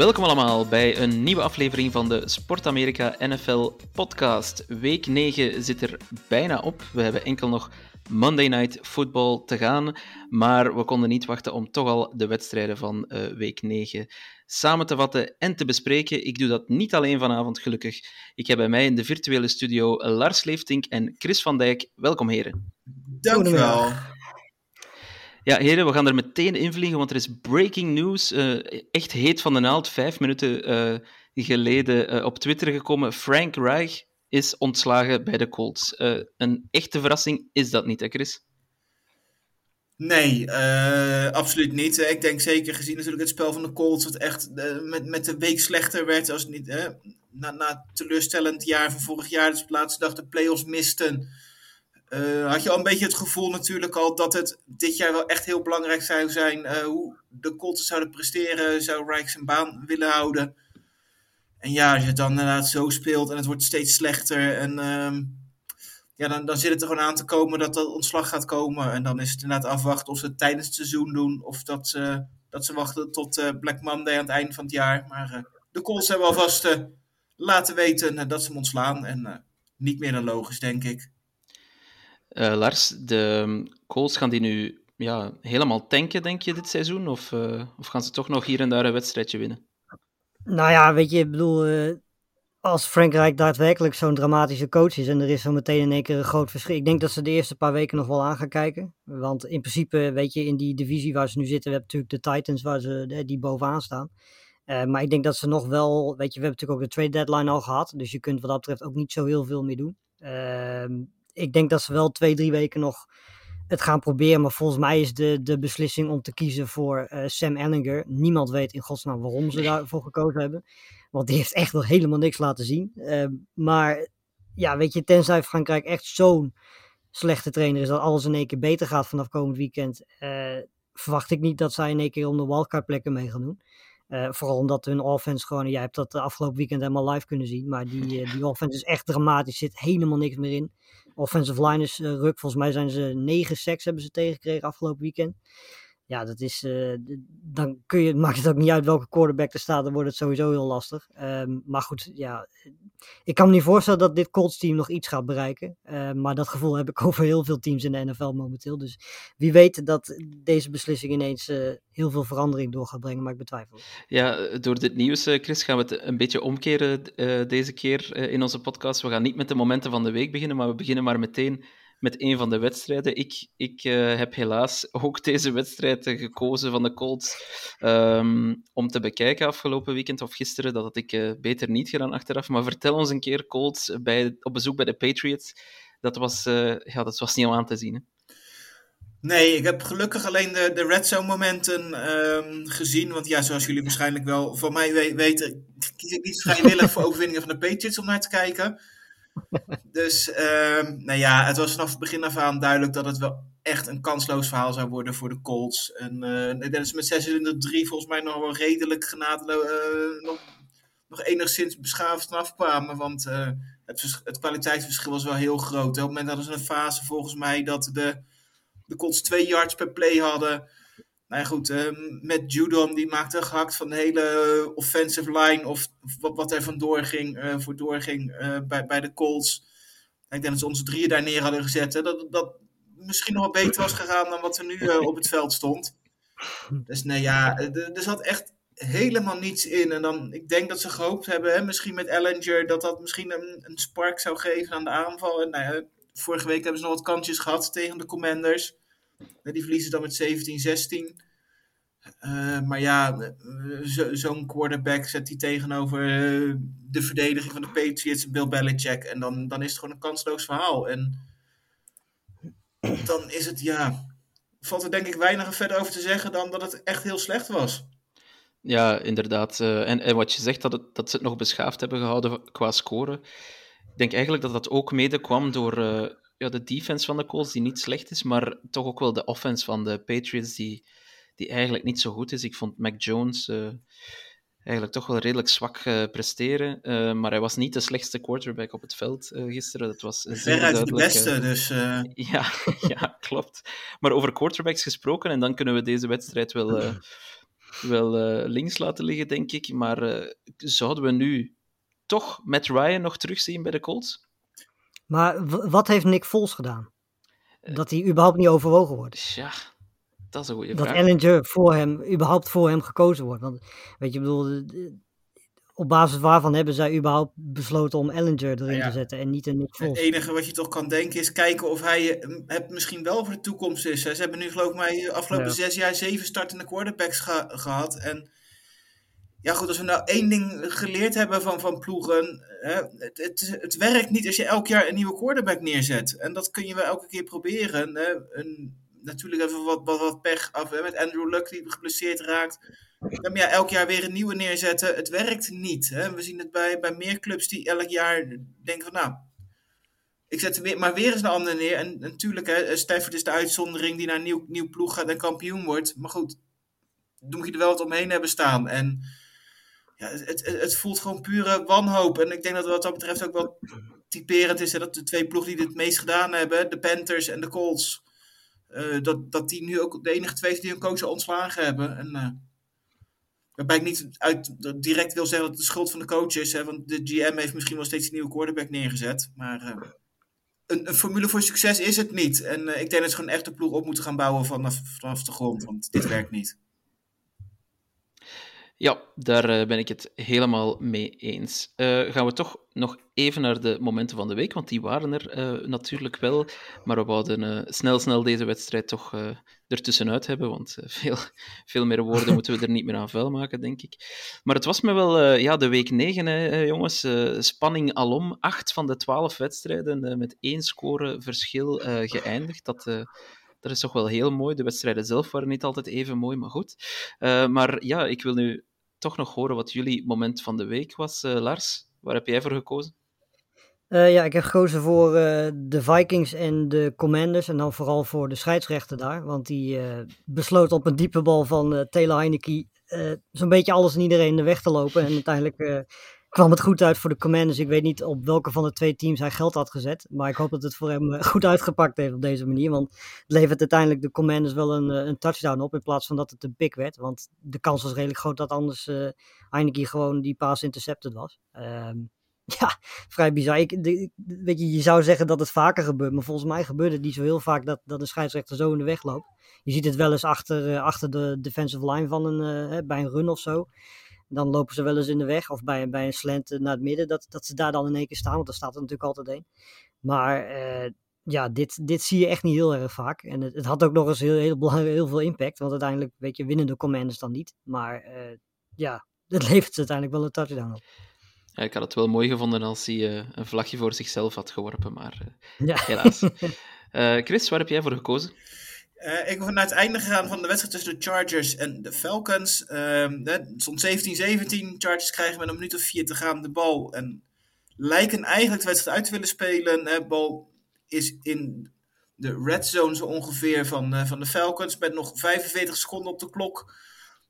Welkom allemaal bij een nieuwe aflevering van de Sport Amerika NFL podcast. Week 9 zit er bijna op. We hebben enkel nog Monday Night Football te gaan, maar we konden niet wachten om toch al de wedstrijden van eh, week 9 samen te vatten en te bespreken. Ik doe dat niet alleen vanavond, gelukkig. Ik heb bij mij in de virtuele studio Lars Leeftink en Chris van Dijk. Welkom heren. Dankjewel. Ja, heren, we gaan er meteen in vliegen, want er is breaking news. eh, echt heet van de naald, vijf minuten eh, geleden eh, op Twitter gekomen. Frank Reich is ontslagen bij de Colts. Een echte verrassing is dat niet, hè, Chris? Nee, absoluut niet. Ik denk zeker gezien natuurlijk het spel van de Colts, wat echt met, met de week slechter werd. Als niet, na, na teleurstellend jaar van vorig jaar, dus de laatste dag de playoffs misten. Eh, had je al een beetje het gevoel natuurlijk al dat het dit jaar wel echt heel belangrijk zou zijn eh, hoe de Colts zouden presteren. Zou Reich zijn baan willen houden? En ja, als je het dan inderdaad zo speelt en het wordt steeds slechter en... ehm, ja, dan, dan zit het er gewoon aan te komen dat dat ontslag gaat komen. En dan is het inderdaad afwachten of ze het tijdens het seizoen doen. Of dat ze, dat ze wachten tot eh, Black Monday aan het einde van het jaar. Maar de Colts hebben alvast laten weten dat ze hem ontslaan. En niet meer dan logisch, denk ik. Eh, Lars, de Colts gaan die nu ja, helemaal tanken, denk je, dit seizoen? Of, eh, of gaan ze toch nog hier en daar een wedstrijdje winnen? Nou ja, weet je, ik bedoel, eh, als Frankrijk daadwerkelijk zo'n dramatische coach is en er is zo meteen in één keer een groot verschil. Ik denk dat ze de eerste paar weken nog wel aan gaan kijken. Want in principe, weet je, in die divisie waar ze nu zitten, we hebben natuurlijk de Titans waar ze, die bovenaan staan. Maar ik denk dat ze nog wel, weet je, we hebben natuurlijk ook de trade deadline al gehad. Dus je kunt wat dat betreft ook niet zo heel veel meer doen. Ehm, ik denk dat ze wel twee, drie weken nog het gaan proberen. Maar volgens mij is de, de beslissing om te kiezen voor eh, Sam Ellinger. Niemand weet in godsnaam waarom ze daarvoor gekozen hebben. Want die heeft echt nog helemaal niks laten zien. Uh, maar ja, weet je, tenzij Frankrijk echt zo'n slechte trainer is dat alles in één keer beter gaat vanaf komend weekend, uh, verwacht ik niet dat zij in één keer om de wildcard plekken mee gaan doen. Uh, vooral omdat hun offense gewoon, jij hebt dat de afgelopen weekend helemaal live kunnen zien, maar die, uh, die offense is echt dramatisch, zit helemaal niks meer in. Offensive line is ruk, volgens mij zijn ze 9 sacks hebben ze tegengekregen afgelopen weekend ja, dat is, uh, dan kun je, maakt het ook niet uit welke quarterback er staat, dan wordt het sowieso heel lastig. Um, maar goed, ja, ik kan me niet voorstellen dat dit Colts team nog iets gaat bereiken. Uh, maar dat gevoel heb ik over heel veel teams in de NFL momenteel. Dus wie weet dat deze beslissing ineens uh, heel veel verandering door gaat brengen, maar ik betwijfel. Ja, door dit nieuws, Chris, gaan we het een beetje omkeren deze keer in onze podcast. We gaan niet met de momenten van de week beginnen, maar we beginnen maar meteen met een van de wedstrijden. Ik, ik uh, heb helaas ook deze wedstrijd uh, gekozen van de Colts um, om te bekijken afgelopen weekend of gisteren. Dat had ik uh, beter niet gedaan achteraf. Maar vertel ons een keer, Colts, bij, op bezoek bij de Patriots. Dat was, ja, dat was niet om aan te zien. Hè? Nee, ik heb gelukkig alleen de, de red zone momenten um, gezien. Want ja, zoals jullie waarschijnlijk wel van mij we weten, kies ik niet vrijwillig voor overwinningen van de Patriots om naar te kijken. Dus, uh, nou ja, het was vanaf het begin af aan duidelijk dat het wel echt een kansloos verhaal zou worden voor de Colts. En uh, dat is met 6-3 volgens mij nog wel redelijk genadeloos, uh, nog, nog enigszins beschaafd vanaf kwamen. Want uh, het, het kwaliteitsverschil was wel heel groot. Op het moment hadden ze een fase volgens mij dat de, de Colts twee yards per play hadden. Nou goed, uh, met Judon, die maakte gehakt van de hele offensive line of wat, wat er vandoor ging, uh, voor doorging uh, bij, bij de Colts. Ik denk dat ze onze drieën daar neer hadden gezet. Hè, dat dat misschien nog wel beter was gegaan dan wat er nu op het veld stond. Dus nee, ja, er zat echt helemaal niets in. En dan, ik denk dat ze gehoopt hebben, hè, misschien met Ellinger, dat dat misschien een, een spark zou geven aan de aanval. En nou ja, vorige week hebben ze nog wat kansjes gehad tegen de Commanders. Die verliezen dan met 17-16. Uh, maar ja, zo'n zo quarterback zet hij tegenover uh, de verdediging van de Patriots, Bill Belichick. En dan, dan is het gewoon een kansloos verhaal. En dan is het, ja, valt er denk ik weinig verder over te zeggen dan dat het echt heel slecht was. Ja, inderdaad. En, en wat je zegt, dat, het, dat ze het nog beschaafd hebben gehouden qua scoren. Ik denk eigenlijk dat dat ook mede kwam door ja, de defense van de Colts, die niet slecht is, maar toch ook wel de offense van de Patriots, die, die eigenlijk niet zo goed is. Ik vond Mac Jones uh, eigenlijk toch wel redelijk zwak presteren, maar hij was niet de slechtste quarterback op het veld gisteren. Dat was Veruit de beste, dus... Ja, ja, klopt. Maar over quarterbacks gesproken, en dan kunnen we deze wedstrijd wel wel links laten liggen, denk ik. Maar zouden we nu toch Matt Ryan nog terugzien bij de Colts? Maar wat heeft Nick Foles gedaan? Dat hij überhaupt niet overwogen wordt. Ja, dat is een goede dat vraag. Dat Ellinger voor hem, überhaupt voor hem gekozen wordt. Want, weet je, bedoel, op basis waarvan hebben zij überhaupt besloten om Ellinger erin ja. te zetten en niet een Nick Foles? Het enige wat je toch kan denken is kijken of hij het misschien wel voor de toekomst is. Ze hebben nu geloof ik mij afgelopen ja. zes jaar zeven startende quarterbacks ge gehad. En ja goed, als we nou één ding geleerd hebben van, van ploegen, hè, het, het, het, werkt niet als je elk jaar een nieuwe quarterback neerzet. En dat kun je wel elke keer proberen. Hè. Natuurlijk even wat, wat, wat pech af met Andrew Luck die geblesseerd raakt. Maar elk jaar weer een nieuwe neerzetten. Het werkt niet. Hè? We zien het bij, bij meer clubs die elk jaar denken van nou, ik zet er weer, maar weer eens een andere neer. En natuurlijk, Stafford is de uitzondering die naar nieuw, nieuw ploeg gaat en kampioen wordt. Maar goed, dan moet je er wel wat omheen hebben staan. En ja, het, het, voelt gewoon pure wanhoop. En ik denk dat wat dat betreft ook wel typerend is. Hè, dat de twee ploegen die het meest gedaan hebben, de Panthers en de Colts, uh, dat, dat die nu ook de enige twee die hun coach ontslagen hebben. En uh, Waarbij ik niet uit, direct wil zeggen dat het de schuld van de coach is. Hè, want de GM heeft misschien wel steeds een nieuwe quarterback neergezet. Maar uh, een, een, formule voor succes is het niet. En ik denk dat ze gewoon echt de ploeg op moeten gaan bouwen vanaf, vanaf de grond. Want dit werkt niet. Ja, daar uh, ben ik het helemaal mee eens. gaan we toch nog even naar de momenten van de week, want die waren er natuurlijk wel. Maar we wouden snel, snel deze wedstrijd toch ertussenuit hebben, want veel, veel meer woorden moeten we er niet meer aan vuil maken, denk ik. Maar het was me wel ja, de week 9, hè, jongens. Spanning alom. Acht van de twaalf wedstrijden met één score verschil geëindigd. Dat, dat is toch wel heel mooi. De wedstrijden zelf waren niet altijd even mooi, maar goed. maar ja, ik wil nu toch nog horen wat jullie moment van de week was. Lars, waar heb jij voor gekozen? Uh, ja, ik heb gekozen voor uh, de Vikings en de Commanders. En dan vooral voor de scheidsrechter daar. Want die besloot op een diepe bal van Taylor Heineke zo'n beetje alles en iedereen de weg te lopen. En uiteindelijk kwam het goed uit voor de Commanders. Ik weet niet op welke van de twee teams hij geld had gezet. Maar ik hoop dat het voor hem goed uitgepakt heeft op deze manier. Want het levert uiteindelijk de Commanders wel een, een touchdown op. In plaats van dat het een pick werd. Want de kans was redelijk groot dat anders Heineke gewoon die pass intercepted was. Ehm, ja, vrij bizar. Ik, weet je, je zou zeggen dat het vaker gebeurt, maar volgens mij gebeurt het niet zo heel vaak dat, dat een scheidsrechter zo in de weg loopt. Je ziet het wel eens achter, uh, achter de defensive line van een, uh, bij een run of zo. Dan lopen ze wel eens in de weg, of bij, bij een slant naar het midden, dat, dat ze daar dan in één keer staan, want daar staat er natuurlijk altijd één. Maar uh, ja, dit, dit zie je echt niet heel erg vaak. En het, het had ook nog eens heel, heel, heel veel impact, want uiteindelijk weet je, winnen de commanders dan niet. Maar ja, het levert uiteindelijk wel een touchdown op. Ja, ik had het wel mooi gevonden als hij uh, een vlagje voor zichzelf had geworpen, maar ja. helaas. Chris, waar heb jij voor gekozen? Ik ben naar het einde gegaan van de wedstrijd tussen de Chargers en de Falcons. Ehm, het stond 17-17. Chargers krijgen met een minuut of vier te gaan de bal. En lijken eigenlijk de wedstrijd uit te willen spelen. De bal is in de red zone zo ongeveer van, van de Falcons. Met nog 45 seconden op de klok.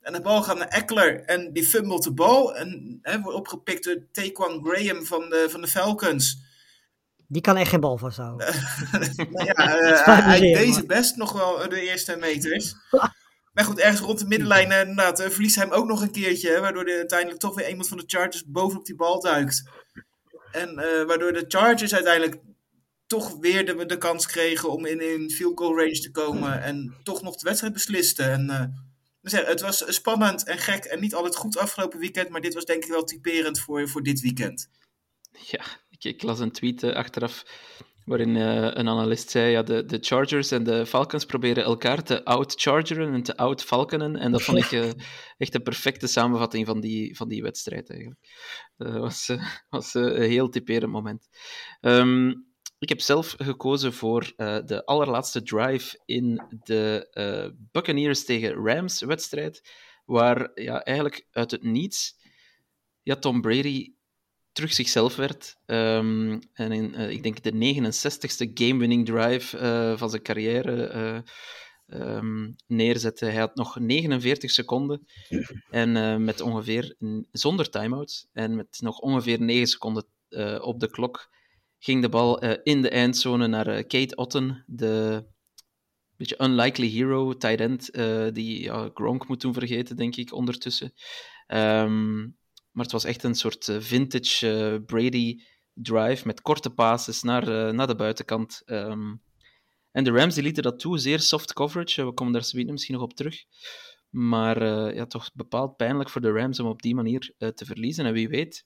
En de bal gaat naar Eckler en die fummelt de bal. En wordt opgepikt door Taquan Graham van van de Falcons. Die kan echt geen bal vasthouden. nou ja, uh, hij deed zijn best nog wel de eerste meters. maar goed, ergens rond de middenlijn uh, inderdaad, uh, verliest hij hem ook nog een keertje. Waardoor de, uiteindelijk toch weer iemand van de Chargers bovenop die bal duikt. En waardoor de Chargers uiteindelijk toch weer de, de kans kregen om in, in field goal range te komen. En toch nog de wedstrijd beslisten. En het was spannend en gek en niet altijd goed afgelopen weekend, maar dit was denk ik wel typerend voor, voor dit weekend. Ja, ik, ik las een tweet uh, achteraf waarin uh, een analist zei, ja, de, de Chargers en de Falcons proberen elkaar te out-chargeren en te out-falconen. En dat vond ik uh, echt de perfecte samenvatting van die, van die wedstrijd eigenlijk. Dat was, was een heel typerend moment. Um, ik heb zelf gekozen voor uh, de allerlaatste drive in de uh, Buccaneers tegen Rams wedstrijd, waar ja, eigenlijk uit het niets ja, Tom Brady terug zichzelf werd. Um, en in, uh, ik denk, de 69ste game-winning drive van zijn carrière um, neerzette. Hij had nog 49 seconden en met ongeveer, zonder timeouts en met nog ongeveer 9 seconden op de klok ging de bal uh, in de eindzone naar uh, Kate Otten, de beetje unlikely hero, tight end, uh, die Gronk moet doen vergeten, denk ik, ondertussen. Um, maar het was echt een soort vintage Brady drive met korte passes naar, naar de buitenkant. Um, en de Rams die lieten dat toe, zeer soft coverage. We komen daar zometeen misschien nog op terug. Maar ja, toch bepaald pijnlijk voor de Rams om op die manier te verliezen. En wie weet,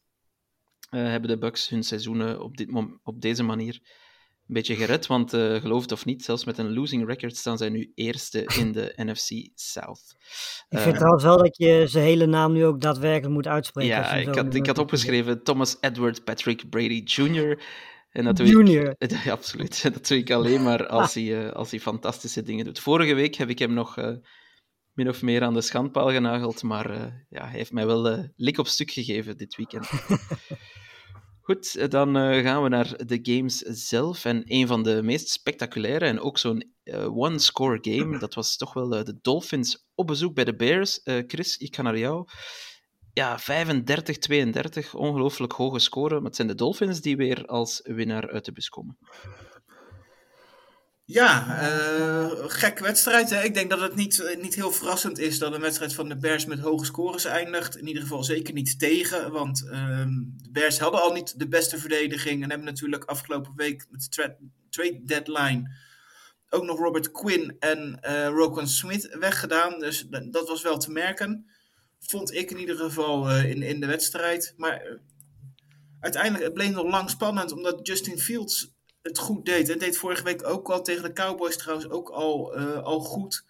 hebben de Bucks hun seizoenen op, dit op deze manier een beetje gered. Want uh, geloof het of niet, zelfs met een losing record staan zij nu eerste in de NFC South. Ik vind uh, trouwens wel dat je zijn hele naam nu ook daadwerkelijk moet uitspreken. Ja, ik had, ik had opgeschreven Thomas Edward Patrick Brady Jr. En dat Junior. Ik, ja, absoluut. Dat doe ik alleen maar als, hij, als hij fantastische dingen doet. Vorige week heb ik hem nog min of meer aan de schandpaal genageld, maar ja, hij heeft mij wel lik op stuk gegeven dit weekend. Goed, dan uh, gaan we naar de games zelf. En een van de meest spectaculaire en ook zo'n uh, one-score game, dat was toch wel uh, de Dolphins op bezoek bij de Bears. Chris, ik ga naar jou. Ja, 35-32, ongelooflijk hoge score. Maar het zijn de Dolphins die weer als winnaar uit de bus komen. Ja, uh, gekke wedstrijd. Hè? Ik denk dat het niet, niet heel verrassend is dat een wedstrijd van de Bears met hoge scores eindigt. In ieder geval zeker niet tegen, want uh, de Bears hadden al niet de beste verdediging en hebben natuurlijk afgelopen week met de trade deadline ook nog Robert Quinn en uh, Roquan Smith weggedaan. Dus dat was wel te merken. Vond ik in ieder geval in, in de wedstrijd. Maar uiteindelijk het bleef nog lang spannend, omdat Justin Fields het goed deed. Het deed vorige week ook al tegen de Cowboys trouwens ook al, uh, al goed.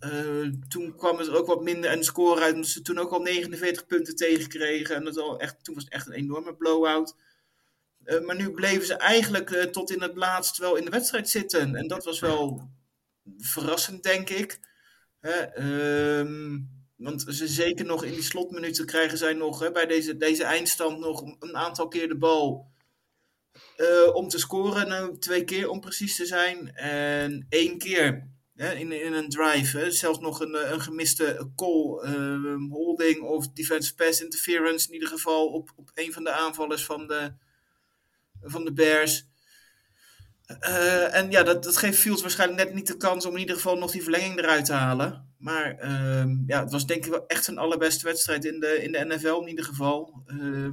Uh, toen kwam het ook wat minder en de score uit, omdat ze toen ook al 49 punten tegenkregen. En dat al echt, toen was het echt een enorme blowout. Uh, maar nu bleven ze eigenlijk tot in het laatst wel in de wedstrijd zitten. En dat was wel verrassend, denk ik. Um, want ze zeker nog in die slotminuten krijgen zij nog hè, bij deze, deze eindstand nog een aantal keer de bal. Uh, om te scoren. Nou, twee keer om precies te zijn. En één keer hè, in, in een drive. Zelfs nog een, een gemiste call, uh, holding of defense pass interference. In ieder geval op, op een van de aanvallers van de, van de Bears. Uh, en ja, dat, dat geeft Fields waarschijnlijk net niet de kans om in ieder geval nog die verlenging eruit te halen. Maar uh, ja, het was denk ik wel echt zijn allerbeste wedstrijd in de, in de NFL in ieder geval. Uh,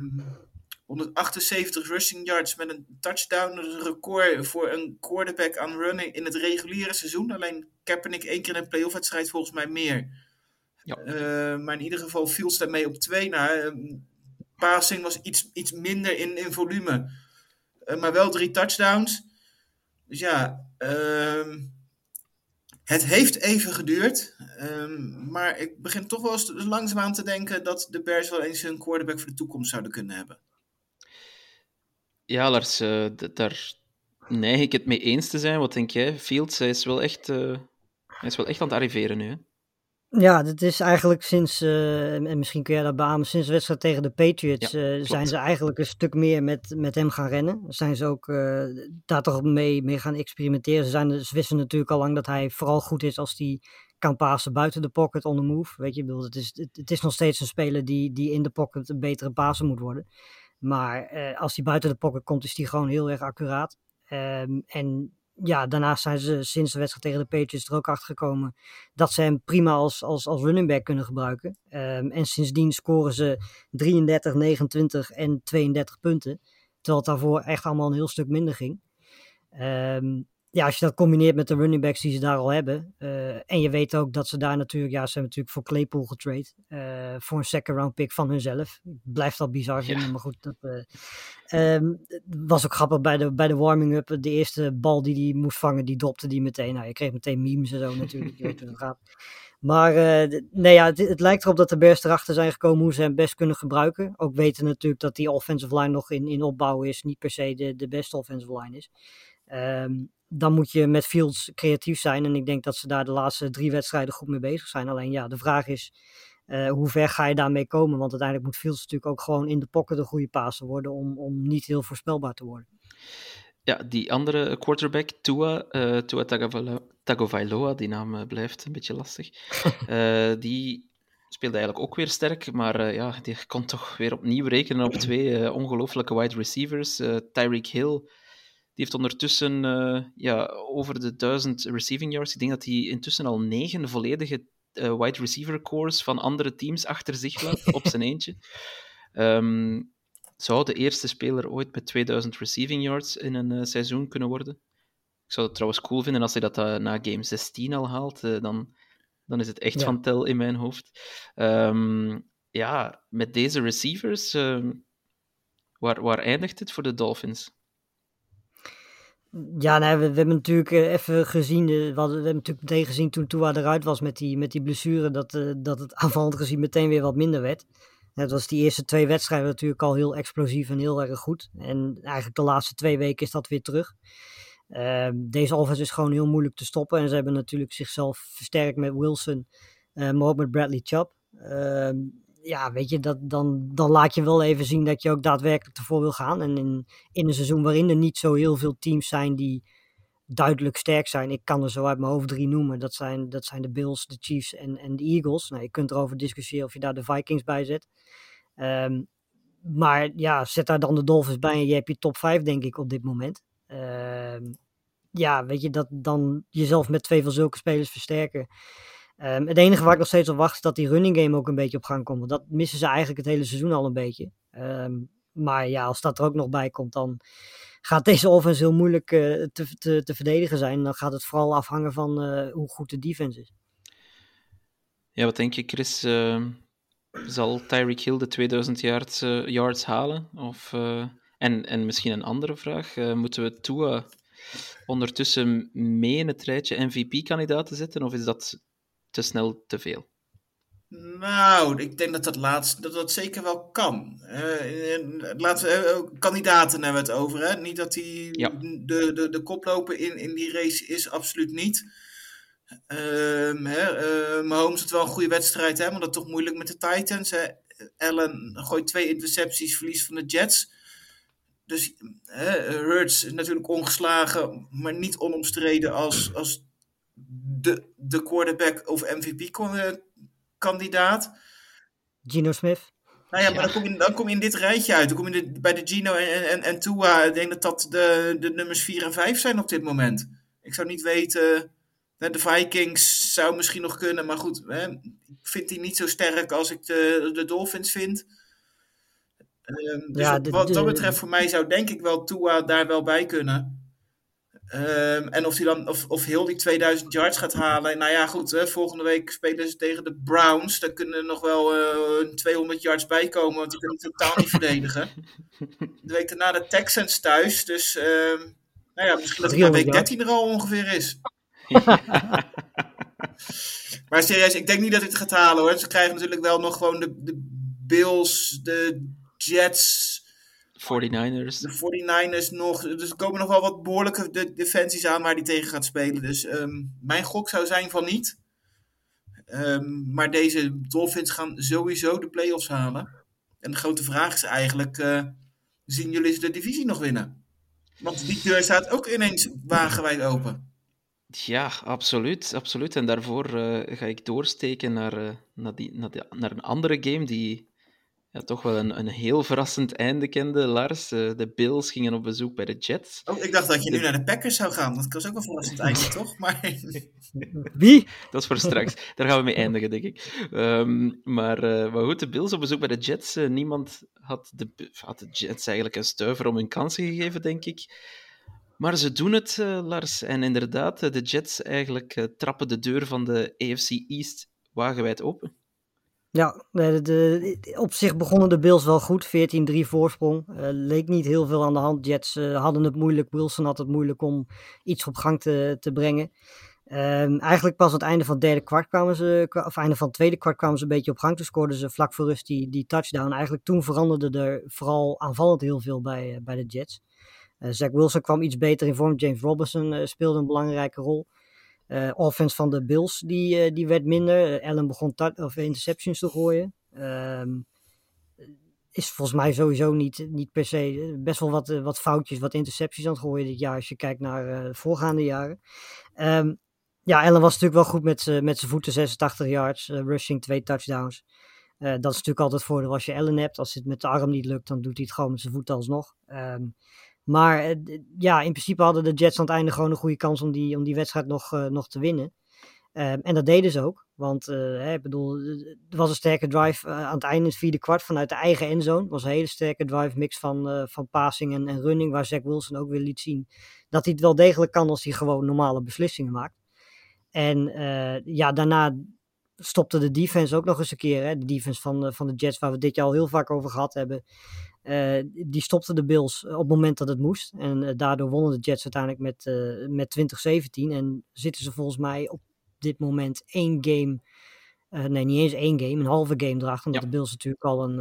178 rushing yards met een touchdown. Record voor een quarterback aan running in het reguliere seizoen. Alleen Kaepernick één keer in een playoff wedstrijd volgens mij meer. Ja. Uh, maar in ieder geval viel ze daarmee op twee. Nou, uh, passing was iets, iets minder in, in volume. Uh, maar wel drie touchdowns. Dus ja, ehm, het heeft even geduurd. Um, maar ik begin toch wel eens langzaamaan te denken dat de Bears wel eens een quarterback voor de toekomst zouden kunnen hebben. Ja, Lars, uh, daar neig ik het mee eens te zijn. Wat denk jij? Fields, hij is wel echt, uh, hij is wel echt aan het arriveren nu. Hè? Ja, dat is eigenlijk sinds, uh, en misschien kun jij dat beamen, sinds de wedstrijd tegen de Patriots ja, zijn ze eigenlijk een stuk meer met, met hem gaan rennen. Zijn ze ook daar toch mee, mee gaan experimenteren. Ze, zijn, ze wisten natuurlijk al lang dat hij vooral goed is als hij kan passen buiten de pocket on the move. Weet je, bedoel, het, is, het, het is nog steeds een speler die, die in de pocket een betere passer moet worden. Maar uh, als hij buiten de pocket komt, is hij gewoon heel erg accuraat. Um, en ja, daarnaast zijn ze sinds de wedstrijd tegen de Patriots er ook achter gekomen dat ze hem prima als, als, als running back kunnen gebruiken. Um, en sindsdien scoren ze 33, 29 en 32 punten. Terwijl het daarvoor echt allemaal een heel stuk minder ging. Um, ja, als je dat combineert met de running backs die ze daar al hebben. eh, en je weet ook dat ze daar natuurlijk, ja, ze hebben natuurlijk voor Claypool getrade. eh, voor een second round pick van hunzelf. Ik blijf dat bizar vinden, maar goed. Dat, eh, ehm, was ook grappig bij de, bij de warming-up. De eerste bal die hij moest vangen, die dropte die meteen. Nou, je kreeg meteen memes en zo natuurlijk. je weet hoe het gaat. Maar nee, ja, het, het lijkt erop dat de Bears erachter zijn gekomen hoe ze hem best kunnen gebruiken. Ook weten natuurlijk dat die offensive line nog in, in opbouw is. Niet per se de, de beste offensive line is. Ehm, dan moet je met Fields creatief zijn. En ik denk dat ze daar de laatste drie wedstrijden goed mee bezig zijn. Alleen ja, de vraag is, eh, hoe ver ga je daarmee komen? Want uiteindelijk moet Fields natuurlijk ook gewoon in de pocket een goede passer worden om, om niet heel voorspelbaar te worden. Ja, die andere quarterback, Tua, eh Tua Tagovailoa, die naam eh, blijft een beetje lastig. Die speelde eigenlijk ook weer sterk, maar ja, die kon toch weer opnieuw rekenen op twee ongelooflijke wide receivers. Tyreek Hill, heeft ondertussen eh, ja, over de duizend receiving yards. Ik denk dat hij intussen al negen volledige eh, wide receiver cores van andere teams achter zich laat, op zijn eentje. Ehm, zou de eerste speler ooit met 2000 receiving yards in een eh, seizoen kunnen worden. Ik zou het trouwens cool vinden als hij dat na game 16 al haalt. dan, dan is het echt Ja. van tel in mijn hoofd. Ehm, ja, met deze receivers, ehm, waar, waar eindigt het voor de Dolphins? Ja, nee, we, hebben natuurlijk eh, even gezien, eh, we, hebben natuurlijk meteen gezien toen Tua eruit was met die, met die blessure, dat, eh, dat het aanvallend gezien meteen weer wat minder werd. Het was die eerste twee wedstrijden natuurlijk al heel explosief en heel erg goed. En eigenlijk de laatste twee weken is dat weer terug. Ehm, deze offense is gewoon heel moeilijk te stoppen. En ze hebben natuurlijk zichzelf versterkt met Wilson, eh maar ook met Bradley Chubb. Ja, weet je, dat, dan, dan laat je wel even zien dat je ook daadwerkelijk ervoor wil gaan. En in, in een seizoen waarin er niet zo heel veel teams zijn die duidelijk sterk zijn. Ik kan er zo uit mijn hoofd drie noemen. Dat zijn, dat zijn de Bills, de Chiefs en, en de Eagles. Nou, je kunt erover discussiëren of je daar de Vikings bij zet. Ehm, maar ja, zet daar dan de Dolphins bij en je hebt je top 5 denk ik op dit moment. Ehm, ja, weet je, dat dan jezelf met twee van zulke spelers versterken. Ehm, het enige waar ik nog steeds op wacht is dat die running game ook een beetje op gang komt. Want dat missen ze eigenlijk het hele seizoen al een beetje. Ehm, maar ja, als dat er ook nog bij komt, dan gaat deze offense heel moeilijk eh, te, te, te verdedigen zijn. Dan gaat het vooral afhangen van eh, hoe goed de defense is. Ja, wat denk je, Chris? eh, zal Tyreek Hill de 2000 yards, eh, yards halen? Of, en, en misschien een andere vraag. moeten we Tua ondertussen mee in het rijtje MVP-kandidaten zetten? Of is dat te snel te veel? Nou, ik denk dat dat laatste dat dat zeker wel kan. En laten eh, kandidaten hebben we het over, hè? Niet dat hij Ja. de, de, de koploper in, in die race is, absoluut niet. Ehm hè, eh, Mahomes had wel een goede wedstrijd, hè? Maar dat toch moeilijk met de Titans. Hè? Allen gooit twee intercepties, verlies van de Jets. Dus hè, Hurts is natuurlijk ongeslagen, maar niet onomstreden als, als de, de quarterback of MVP-kandidaat. Gino Smith. Nou ja, maar dan, kom je, dan kom je in dit rijtje uit. Dan kom je de- bij de Gino en, en, en Tua. Ik denk dat dat de, de nummers 4 en 5 zijn op dit moment. Ik zou niet weten. De Vikings zou misschien nog kunnen, maar goed. Hè, ik vind die niet zo sterk als ik de, de Dolphins vind. Ehm, dus Ja, wat, de- wat dat betreft, voor mij zou denk ik wel Tua daar wel bij kunnen. Ehm, en of, hij dan, of, of heel die 2000 yards gaat halen. Nou ja, goed. Hè, volgende week spelen ze tegen de Browns. Daar kunnen er nog wel eh 200 yards bij komen. Want die kunnen totaal niet verdedigen. De week daarna de Texans thuis. Dus ehm, nou ja, misschien dat 300 week yards. 13 er al ongeveer is. Maar serieus, ik denk niet dat hij het gaat halen hoor. Ze krijgen natuurlijk wel nog gewoon de, de Bills, de Jets, 49ers. de 49ers nog. Dus er komen nog wel wat behoorlijke de defensies aan waar hij tegen gaat spelen. Dus ehm, mijn gok zou zijn van niet. Ehm, maar deze Dolphins gaan sowieso de playoffs halen. En de grote vraag is eigenlijk: eh, zien jullie ze de divisie nog winnen? Want die deur staat ook ineens wagenwijd open. Ja, absoluut, absoluut. En daarvoor eh, ga ik doorsteken naar, eh, naar, die, naar, die- naar een andere game die ja, toch wel een, een heel verrassend einde kende, Lars. Eh, de Bills gingen op bezoek bij de Jets. Oh, ik dacht dat je nu naar de Packers zou gaan. Dat was ook een verrassend eindje, toch? Maar Wie? Dat is voor straks. Daar gaan we mee eindigen, denk ik. Ehm, maar, eh, maar goed, de Bills op bezoek bij de Jets. eh, niemand had de, had de Jets eigenlijk een stuiver om hun kansen gegeven, denk ik. Maar ze doen het, uh, Lars. En inderdaad, de Jets eigenlijk uh, trappen de deur van de AFC East wagenwijd open. Ja, de, op zich begonnen de Bills wel goed. 14-3 voorsprong. Uh, leek niet heel veel aan de hand. Jets hadden het moeilijk. Wilson had het moeilijk om iets op gang te, te brengen. Um, eigenlijk pas aan het einde van het derde kwart kwamen ze, of einde van het tweede kwart kwamen ze een beetje op gang. Toen scoorden ze vlak voor rust die, die touchdown. Eigenlijk toen veranderde er vooral aanvallend heel veel bij, bij de Jets. Zach Wilson kwam iets beter in vorm. James Robinson speelde een belangrijke rol. Uh, offense van de Bills die, die werd minder. Allen begon of interceptions te gooien. Ehm, is volgens mij sowieso niet, niet per se best wel wat, wat foutjes, wat intercepties aan het gooien dit jaar als je kijkt naar de voorgaande jaren. Um, ja, Allen was natuurlijk wel goed met, met zijn voeten, 86 yards, rushing, twee touchdowns. dat is natuurlijk altijd het voordeel als je Allen hebt. Als het met de arm niet lukt, dan doet hij het gewoon met zijn voeten alsnog. Um, maar eh, ja, in principe hadden de Jets aan het einde gewoon een goede kans om die, om die wedstrijd nog, uh, nog te winnen. Um, en dat deden ze ook. Want uh, bedoel, er was een sterke drive aan het einde, het vierde kwart, vanuit de eigen endzone. Het was een hele sterke drive, mix van, uh, van passing en, en running, waar Zach Wilson ook weer liet zien dat hij het wel degelijk kan als hij gewoon normale beslissingen maakt. En ja, daarna stopte de defense ook nog eens een keer. Hè? De defense van, van de Jets, waar we dit jaar al heel vaak over gehad hebben. Uh, die stopte de Bills op het moment dat het moest. En uh, daardoor wonnen de Jets uiteindelijk met, uh, met 2017. En zitten ze volgens mij op dit moment één game. nee, niet eens één game, een halve game erachter. Omdat ja. de Bills natuurlijk al een,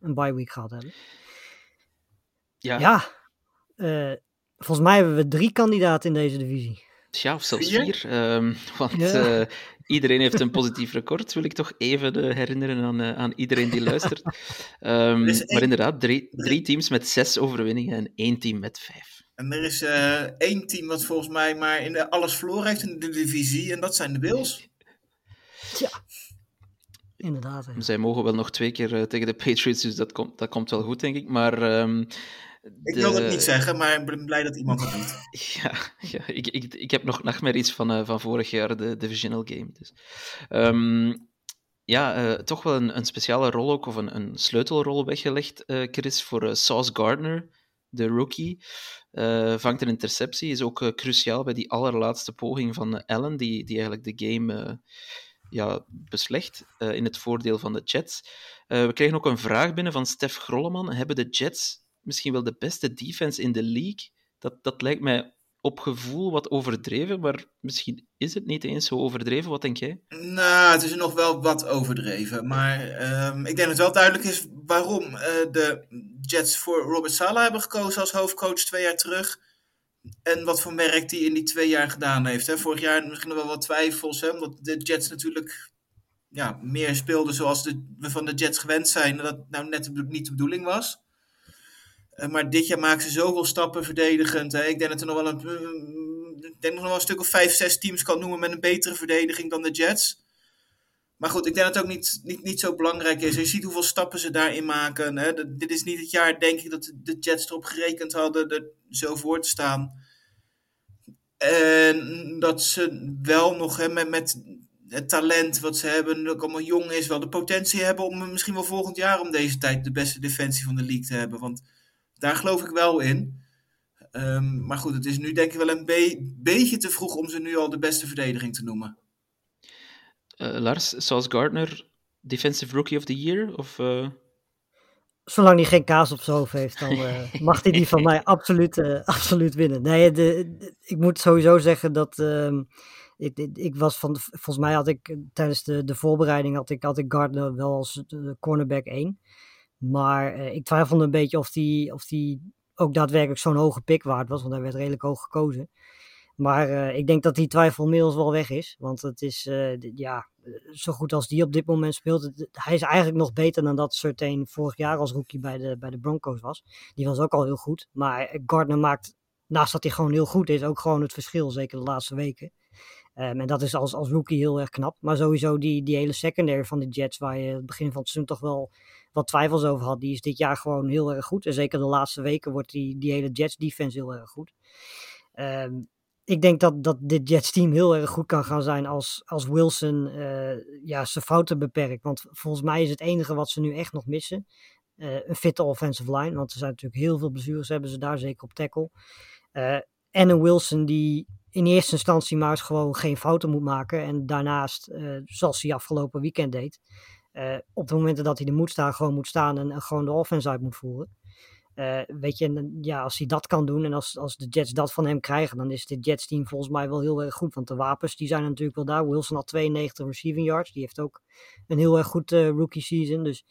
een bye week gehad hebben. Ja. Ja. volgens mij hebben we drie kandidaten in deze divisie. Ja, of zelfs vier. Um, want ja. Iedereen heeft een positief record, wil ik toch even uh, herinneren aan, uh, aan iedereen die luistert. Um, maar inderdaad, drie, drie teams met zes overwinningen en één team met vijf. En er is één team wat volgens mij maar in de alles verloren heeft in de divisie, en dat zijn de Bills. Ja, inderdaad. Hè. Zij mogen wel nog twee keer tegen de Patriots, dus dat komt, dat komt wel goed, denk ik. Maar... Um, ik wil het niet zeggen, maar ik ben blij dat iemand het doet. Ja, ja ik, ik, ik heb nog nachtmerries van, uh, van vorig jaar, de Divisional Game. Dus. Um, ja, uh, toch wel een, een speciale rol ook, of een, een sleutelrol weggelegd, uh, Chris, voor Sauce Gardner, de rookie. vangt een interceptie, is ook cruciaal bij die allerlaatste poging van Allen, die, die eigenlijk de game ja, beslecht in het voordeel van de Jets. we kregen ook een vraag binnen van Stef Grolleman. Hebben de Jets misschien wel de beste defense in de league. Dat, dat lijkt mij op gevoel wat overdreven, maar misschien is het niet eens zo overdreven. Wat denk jij? Nou, het is nog wel wat overdreven. Maar um, ik denk dat het wel duidelijk is waarom uh, de Jets voor Robert Sala hebben gekozen als hoofdcoach twee jaar terug. En wat voor werk hij in die twee jaar gedaan heeft. Hè. Vorig jaar misschien nog wel wat twijfels, hè, omdat de Jets natuurlijk ja, meer speelden zoals de, we van de Jets gewend zijn. Dat nou net niet de bedoeling was. Uh, maar dit jaar maken ze zoveel stappen verdedigend. Hè. Ik denk dat er nog wel een, ik denk nog wel een stuk of vijf, zes teams kan noemen met een betere verdediging dan de Jets. Maar goed, ik denk dat het ook niet, niet, niet zo belangrijk is. Je ziet hoeveel stappen ze daarin maken. Hè. Dit is niet het jaar, denk ik, dat de Jets erop gerekend hadden er zo voor te staan. En dat ze wel nog hè, met, met het talent wat ze hebben, dat allemaal jong is, wel de potentie hebben om misschien wel volgend jaar om deze tijd de beste defensie van de league te hebben. Want daar geloof ik wel in. Um, maar goed, het is nu denk ik wel een be beetje te vroeg om ze nu al de beste verdediging te noemen. Uh, Lars, Sauce Gardner, Defensive Rookie of the Year? Of, uh... Zolang hij geen kaas op zijn hoofd heeft, dan uh, mag hij die van mij absoluut, absoluut winnen. Nee, de, de, ik moet sowieso zeggen dat ehm, ik, ik, was van, volgens mij had ik tijdens de, de voorbereiding had ik, had ik Gardner wel als cornerback 1. Maar uh, ik twijfelde een beetje of die, of die ook daadwerkelijk zo'n hoge pick waard was, want hij werd redelijk hoog gekozen. Maar uh, ik denk dat die twijfel inmiddels wel weg is. Want het is, uh, ja, zo goed als die op dit moment speelt. Hij is eigenlijk nog beter dan dat Certain vorig jaar als rookie bij de, bij de Broncos was. Die was ook al heel goed. Maar Gardner maakt, naast dat hij gewoon heel goed is, ook gewoon het verschil. Zeker de laatste weken. Um, en dat is als, als rookie heel erg knap. Maar sowieso die, die hele secondary van de Jets, waar je het begin van het seizoen toch wel wat twijfels over had, die is dit jaar gewoon heel erg goed. En zeker de laatste weken wordt die, die hele Jets defense heel erg goed. Um, ik denk dat, dat dit Jets team heel erg goed kan gaan zijn als, als Wilson uh, ja, zijn fouten beperkt. Want volgens mij is het enige wat ze nu echt nog missen. Uh, een fitte offensive line. Want er zijn natuurlijk heel veel blessures hebben ze daar, zeker op tackle. Uh, en een Wilson die in eerste instantie maar eens gewoon geen fouten moet maken. En daarnaast, zoals hij afgelopen weekend deed, uh, op de momenten dat hij er moet staan, gewoon moet staan en, en gewoon de offense uit moet voeren. Uh, weet je, en, ja, als hij dat kan doen en als, als de Jets dat van hem krijgen, dan is dit Jets team volgens mij wel heel erg goed. Want de wapens die zijn natuurlijk wel daar. Wilson had 92 receiving yards. Die heeft ook een heel erg goed uh, rookie season. Dus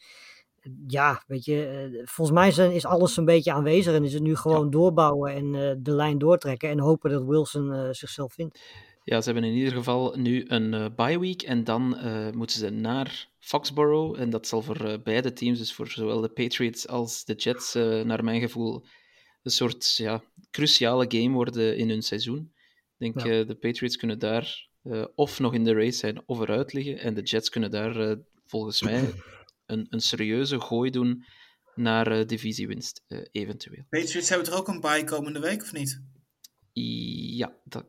ja, weet je, uh, volgens mij zijn, is alles een beetje aanwezig. En is het nu gewoon ja. doorbouwen en de lijn doortrekken. En hopen dat Wilson zichzelf vindt. Ja, ze hebben in ieder geval nu een bye week. En dan moeten ze naar Foxborough. En dat zal voor uh, beide teams, dus voor zowel de Patriots als de Jets, uh, naar mijn gevoel een soort ja, cruciale game worden in hun seizoen. Ik denk ja. uh, de Patriots kunnen daar of nog in de race zijn of eruit liggen. En de Jets kunnen daar volgens mij een, een serieuze gooi doen naar divisiewinst, eventueel. Patriots hebben er ook een bye komende week, of niet? Ja, dat,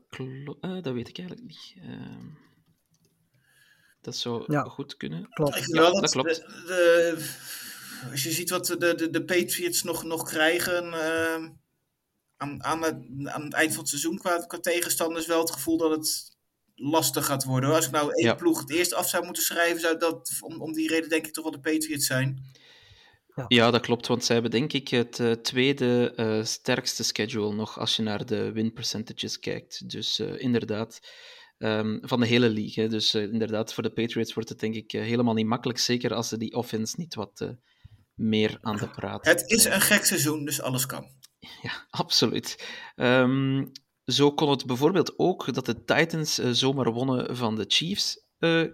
dat weet ik eigenlijk niet. Ehm, dat zou ja. goed kunnen. Klopt. Ja, dat, dat, klopt. De, de, als je ziet wat de, de, de Patriots nog, nog krijgen uh, aan, aan, het, aan het eind van het seizoen qua, qua tegenstanders, wel het gevoel dat het lastig gaat worden. Als ik nou één ja. ploeg het eerst af zou moeten schrijven, zou dat om, om die reden denk ik toch wel de Patriots zijn. Ja. ja, dat klopt, want zij hebben denk ik het uh, tweede uh, sterkste schedule nog als je naar de win percentages kijkt. Dus uh, inderdaad, Um, van de hele league. Hè. Dus uh, inderdaad, voor de Patriots wordt het denk ik uh, helemaal niet makkelijk. Zeker als ze die offense niet wat uh, meer aan de praat Het is een gek seizoen, dus alles kan. Ja, absoluut. Um, zo kon het bijvoorbeeld ook dat de Titans zomaar wonnen van de Chiefs,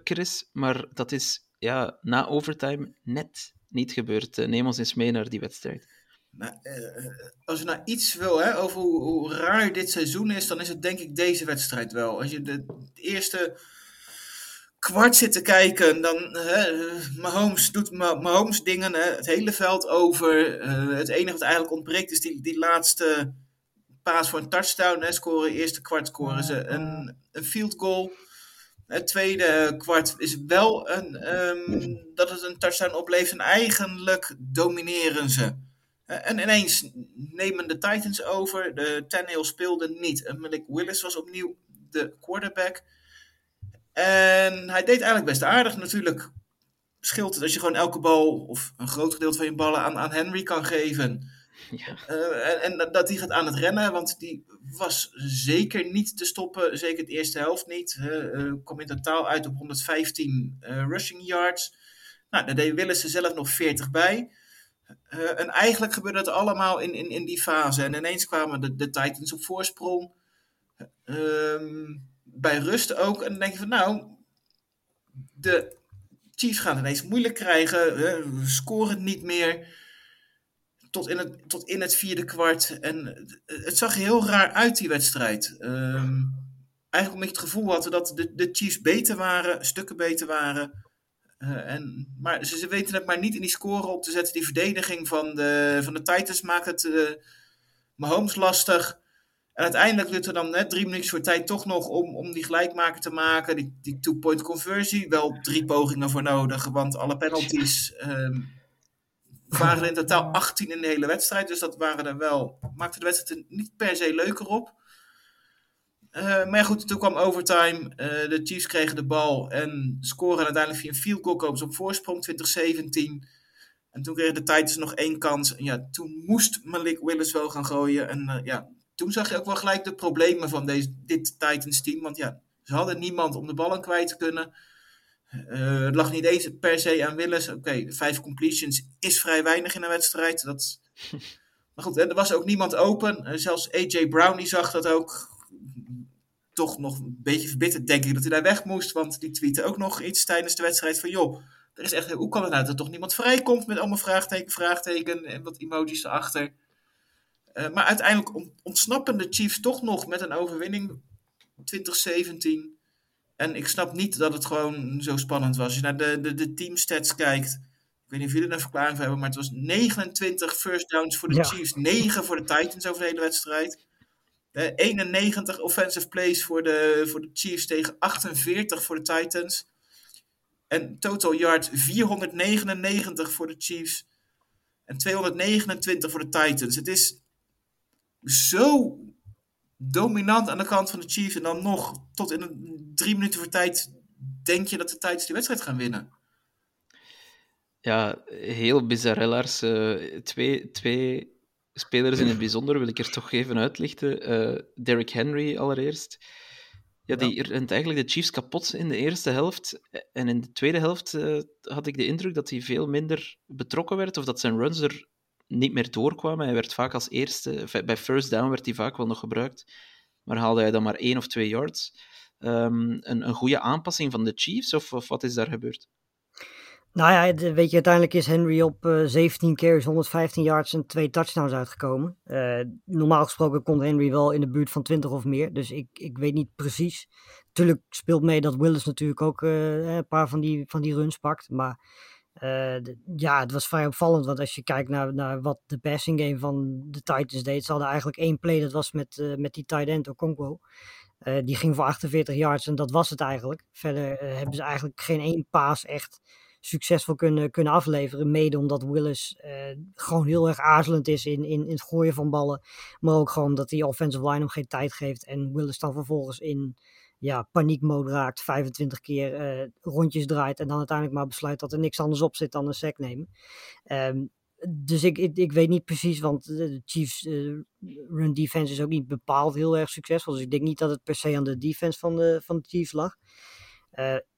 Chris. Maar dat is ja, na overtime net niet gebeurd. neem ons eens mee naar die wedstrijd. Nou, uh, als je nou iets wil hè, over hoe, hoe, raar dit seizoen is, dan is het denk ik deze wedstrijd wel. Als je de, eerste kwart zit te kijken, dan hè, Mahomes doet Mahomes dingen, hè, het hele veld over. Uh, het enige wat eigenlijk ontbreekt is die, die laatste paas voor een touchdown. Hè, scoren, eerste kwart scoren ze een, een field goal. Het tweede kwart is wel een, um, dat het een touchdown oplevert en eigenlijk domineren ze. Uh, en ineens nemen de Titans over. De Tannehill speelde niet. En Malik Willis was opnieuw de quarterback. En hij deed eigenlijk best aardig. Natuurlijk scheelt het als je gewoon elke bal of een groot gedeelte van je ballen aan, aan Henry kan geven. Ja. Uh, en, en, dat hij gaat aan het rennen, want die was zeker niet te stoppen. Zeker de eerste helft niet. Uh, kwam in totaal uit op 115 rushing yards. Nou, daar deed Willis er zelf nog 40 bij. Uh, en eigenlijk gebeurde het allemaal in, in, in die fase. En ineens kwamen de, de Titans op voorsprong. Uh, bij rust ook. En dan denk je van nou, de Chiefs gaan het ineens moeilijk krijgen. Uh, we scoren niet meer. Tot in, het, tot in het vierde kwart. En het zag heel raar uit, die wedstrijd. Ehm, eigenlijk omdat je het gevoel had dat de, de Chiefs beter waren, stukken beter waren. Uh, en, maar ze, weten het maar niet in die score op te zetten. Die verdediging van de, van de Titans maakt het uh, Mahomes lastig. En uiteindelijk lukt er dan net drie minuten voor tijd toch nog om, om die gelijkmaker te maken. Die, die two-point conversie. Wel drie pogingen voor nodig, want alle penalties um, waren in totaal 18 in de hele wedstrijd. Dus dat waren er wel, maakte de wedstrijd er niet per se leuker op. Uh, maar ja, goed, toen kwam overtime. Uh, de Chiefs kregen de bal en scoren uiteindelijk via een field goal komen ze op voorsprong 2017. En toen kregen de Titans nog één kans. En ja, toen moest Malik Willis wel gaan gooien. En uh, ja, toen zag je ook wel gelijk de problemen van deze, dit Titans team. Want ja, ze hadden niemand om de bal aan kwijt te kunnen. het lag niet eens per se aan Willis. Oké, okay, vijf completions is vrij weinig in een wedstrijd. Dat... maar goed, er was ook niemand open. zelfs AJ Brown die zag dat ook toch nog een beetje verbitterd, denk ik, dat hij daar weg moest. Want die tweette ook nog iets tijdens de wedstrijd van, joh, er is echt, hoe kan het nou dat er toch niemand vrijkomt met allemaal vraagteken, vraagteken en wat emojis erachter. Uh, maar uiteindelijk ontsnappen de Chiefs toch nog met een overwinning 2017. En ik snap niet dat het gewoon zo spannend was. Als je naar de, de, de teamstats kijkt, ik weet niet of jullie er een verklaring voor hebben, maar het was 29 first downs voor de ja. Chiefs, 9 voor de Titans over de hele wedstrijd. Uh, 91 offensive plays voor de, voor de Chiefs tegen 48 voor de Titans. En total yards 499 voor de Chiefs. En 229 voor de Titans. Het is zo dominant aan de kant van de Chiefs. En dan nog tot in een drie minuten voor tijd denk je dat de Titans die wedstrijd gaan winnen. Ja, heel bizar, Lars. Uh, twee, twee spelers in het bijzonder wil ik er toch even uitlichten. Uh, Derrick Henry allereerst. Ja, die ja. rent eigenlijk de Chiefs kapot in de eerste helft. En in de tweede helft uh, had ik de indruk dat hij veel minder betrokken werd, of dat zijn runs er niet meer doorkwamen. Hij werd vaak als eerste, bij first down werd hij vaak wel nog gebruikt, maar haalde hij dan maar één of twee yards. Um, een, een goede aanpassing van de Chiefs, of, of wat is daar gebeurd? Nou ja, weet je, uiteindelijk is Henry op uh, 17 carries, 115 yards en twee touchdowns uitgekomen. Uh, normaal gesproken komt Henry wel in de buurt van 20 of meer, dus ik, ik weet niet precies. Tuurlijk speelt mee dat Willis natuurlijk ook uh, een paar van die, van die runs pakt, maar ja, het was vrij opvallend, want als je kijkt naar, naar wat de passing game van de Titans deed, ze hadden eigenlijk één play, dat was met, met die tight end Okonkwo. Die ging voor 48 yards en dat was het eigenlijk. Verder hebben ze eigenlijk geen één paas echt succesvol kunnen, kunnen afleveren. Mede omdat Willis uh, gewoon heel erg aarzelend is in, in, in het gooien van ballen. Maar ook gewoon dat die offensive line hem geen tijd geeft. En Willis dan vervolgens in ja, paniekmode raakt. 25 keer rondjes draait. En dan uiteindelijk maar besluit dat er niks anders op zit dan een sack nemen. Um, dus ik, ik, weet niet precies, want de Chiefs uh, run defense is ook niet bepaald heel erg succesvol. Dus ik denk niet dat het per se aan de defense van de, van de Chiefs lag.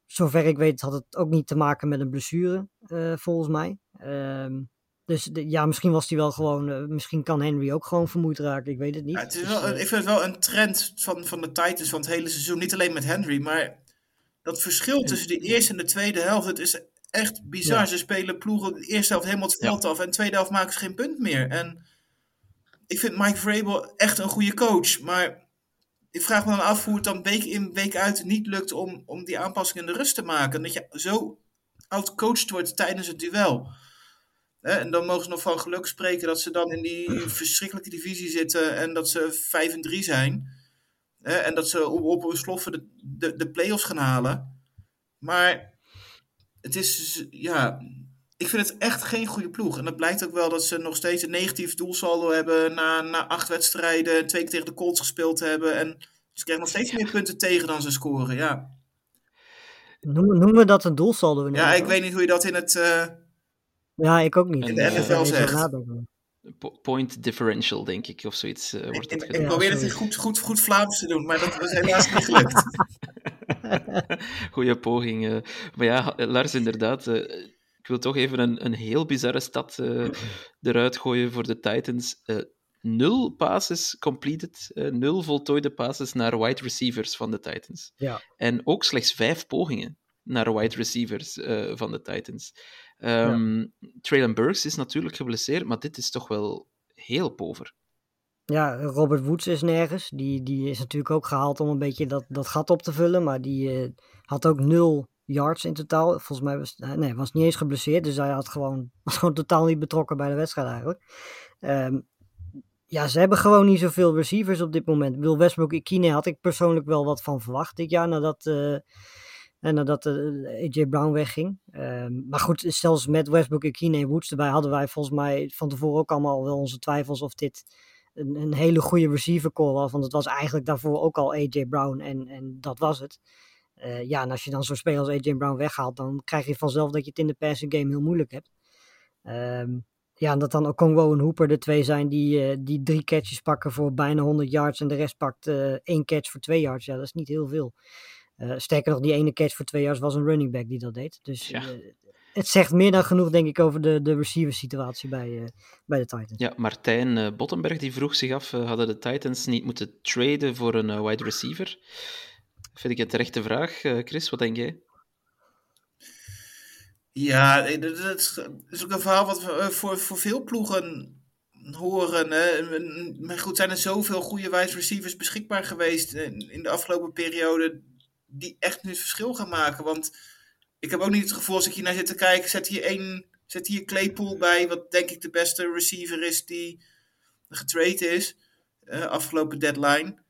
Zover ik weet had het ook niet te maken met een blessure, uh, volgens mij. Ehm, dus de, ja, misschien was hij wel gewoon, misschien kan Henry ook gewoon vermoeid raken, ik weet het niet. Ja, het is wel, dus, ik vind het wel een trend van, van de Titans van het hele seizoen. Niet alleen met Henry, maar dat verschil tussen de eerste en de tweede helft, het is echt bizar. Ja. Ze spelen ploegen de eerste helft helemaal het veld ja. af en de tweede helft maken ze geen punt meer. En ik vind Mike Vrabel echt een goede coach, maar ik vraag me dan af hoe het dan week in, week uit niet lukt om, om die aanpassing in de rust te maken. Dat je zo outcoached wordt tijdens het duel. En dan mogen ze nog van geluk spreken dat ze dan in die verschrikkelijke divisie zitten en dat ze 5 en 3 zijn. En dat ze op, op een sloffen de, de, de play-offs gaan halen. Maar het is, ja, ik vind het echt geen goede ploeg. En dat blijkt ook wel dat ze nog steeds een negatief doelsaldo hebben na, na acht wedstrijden, twee keer tegen de Colts gespeeld hebben. En ze krijgen nog steeds meer punten tegen dan ze scoren, ja. Noemen, noemen we dat een doelsaldo? Ja, ik weet niet hoe je dat in het... Uh, ja, ik ook niet. In de NFL zegt. Point differential, denk ik, of zoiets uh, wordt dat ik, ik, ik probeer het goed, goed, goed Vlaams te doen, maar dat was helaas niet gelukt. Goeie poging. Uh, maar ja, Lars, inderdaad. Ik wil toch even een, een heel bizarre stad uh, eruit gooien voor de Titans. nul passes completed, nul voltooide passes naar wide receivers van de Titans. Ja. En ook slechts vijf pogingen naar wide receivers van de Titans. Um, ja. Traylon Burks is natuurlijk geblesseerd, maar dit is toch wel heel pover. Ja, Robert Woods is nergens. Die, die is natuurlijk ook gehaald om een beetje dat, dat gat op te vullen. Maar die uh, had ook nul yards in totaal. Volgens mij was hij nee, was niet eens geblesseerd. Dus hij had gewoon, was gewoon totaal niet betrokken bij de wedstrijd eigenlijk. Um, ja, ze hebben gewoon niet zoveel receivers op dit moment. Wil Westbrook Ikine had ik persoonlijk wel wat van verwacht dit jaar. Nadat, uh, nadat AJ Brown wegging. Um, maar goed, zelfs met Westbrook Ikine en Woods erbij hadden wij volgens mij van tevoren ook allemaal wel onze twijfels of dit een, een hele goede receiver call was. Want het was eigenlijk daarvoor ook al AJ Brown en, en dat was het. Uh, ja, en als je dan zo'n speler als AJ Brown weghaalt, dan krijg je vanzelf dat je het in de passing game heel moeilijk hebt. Um, ja, en dat dan ook Congo en Hooper de twee zijn die, uh, die drie catches pakken voor bijna 100 yards en de rest pakt uh, één catch voor twee yards. Ja, dat is niet heel veel. sterker nog, die ene catch voor twee yards was een running back die dat deed. Dus ja het zegt meer dan genoeg, denk ik, over de, de receiver situatie bij, bij de Titans. Ja, Martijn Bottenberg die vroeg zich af, hadden de Titans niet moeten traden voor een wide receiver? Vind ik een terechte vraag. Chris, wat denk jij? Ja, dat is ook een verhaal wat we voor, voor veel ploegen horen. Hè. Maar goed, zijn er zoveel goede wide receivers beschikbaar geweest in de afgelopen periode die echt nu het verschil gaan maken? Want ik heb ook niet het gevoel als ik hier naar zit te kijken, zet hier één, zet hier Claypool bij, wat denk ik de beste receiver is die getrade is, uh, afgelopen deadline.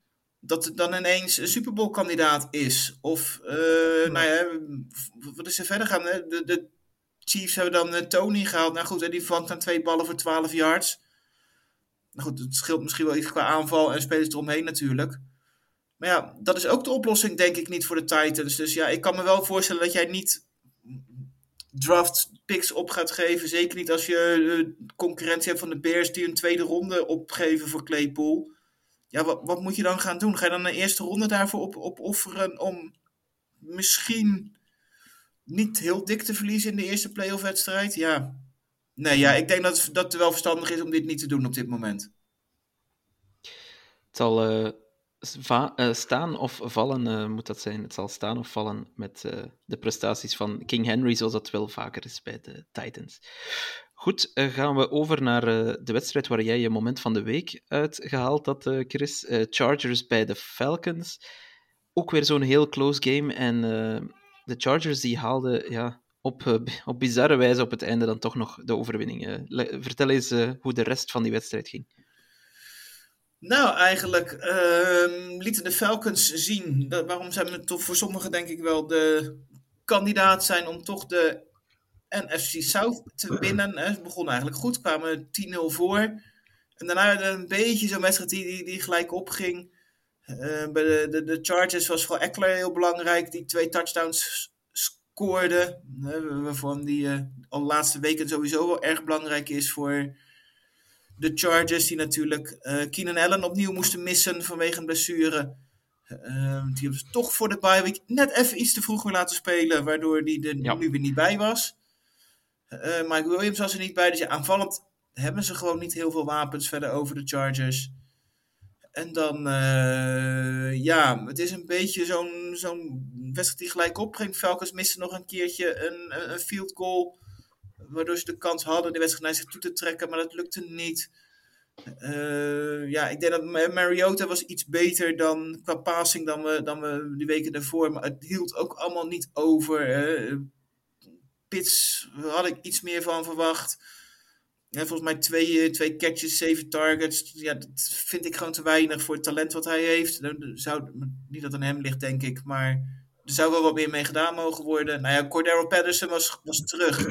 Dat het dan ineens een Super Bowl kandidaat is. Of, uh, nou ja, wat is er verder gaan? Hè? De, de Chiefs hebben dan uh, Tony gehaald. Nou goed, die vangt dan twee ballen voor 12 yards. Nou goed, het scheelt misschien wel iets qua aanval en spelers eromheen natuurlijk. Maar ja, dat is ook de oplossing, denk ik, niet voor de Titans. Dus ja, ik kan me wel voorstellen dat jij niet draft picks op gaat geven. Zeker niet als je uh, concurrentie hebt van de Bears die een tweede ronde opgeven voor Claypool. Ja, wat, wat moet je dan gaan doen? Ga je dan een eerste ronde daarvoor op, op offeren om misschien niet heel dik te verliezen in de eerste playoff wedstrijd? Ja. Nee, ja, ik denk dat, dat het wel verstandig is om dit niet te doen op dit moment. Het zal uh, uh, staan of vallen, uh, moet dat zijn. Het zal staan of vallen met de prestaties van King Henry, zoals dat wel vaker is bij de Titans. Goed, gaan we over naar de wedstrijd waar jij je moment van de week uitgehaald had, Chris. Chargers bij de Falcons. Ook weer zo'n heel close game. En de Chargers die haalden ja, op, op bizarre wijze op het einde dan toch nog de overwinning. vertel eens hoe de rest van die wedstrijd ging. Nou, eigenlijk uh, lieten de Falcons zien dat, waarom ze toch voor sommigen denk ik wel de kandidaat zijn om toch de NFC South te winnen. Hè. Het begon eigenlijk goed, kwamen 10-0 voor. En daarna een beetje zo'n wedstrijd die, die, die gelijk opging. Uh, bij de, de, de Chargers was vooral Eckler heel belangrijk, die twee touchdowns scoorde. Waarvan die uh, al de laatste weken sowieso wel erg belangrijk is voor de Chargers, die natuurlijk uh, Keenan Allen opnieuw moesten missen vanwege een blessure. Uh, die hebben ze toch voor de bye week net even iets te vroeg weer laten spelen, waardoor die er ja. nu weer niet bij was. Uh, Mike Williams was er niet bij, dus ja, aanvallend hebben ze gewoon niet heel veel wapens verder over de Chargers. En dan, ja, het is een beetje zo'n zo'n wedstrijd die gelijk opbrengt. Falcons missen nog een keertje een, een field goal waardoor ze de kans hadden de wedstrijd naar zich toe te trekken, maar dat lukte niet. Uh, ja, ik denk dat Mariota was iets beter dan qua passing dan we, dan we die weken daarvoor, maar het hield ook allemaal niet over. Uh, Pits had ik iets meer van verwacht. Ja, volgens mij twee, twee catches, zeven targets. Ja, dat vind ik gewoon te weinig voor het talent wat hij heeft. Zou, niet dat aan hem ligt, denk ik, maar er zou wel wat meer mee gedaan mogen worden. Nou ja, Cordero Patterson was, was terug.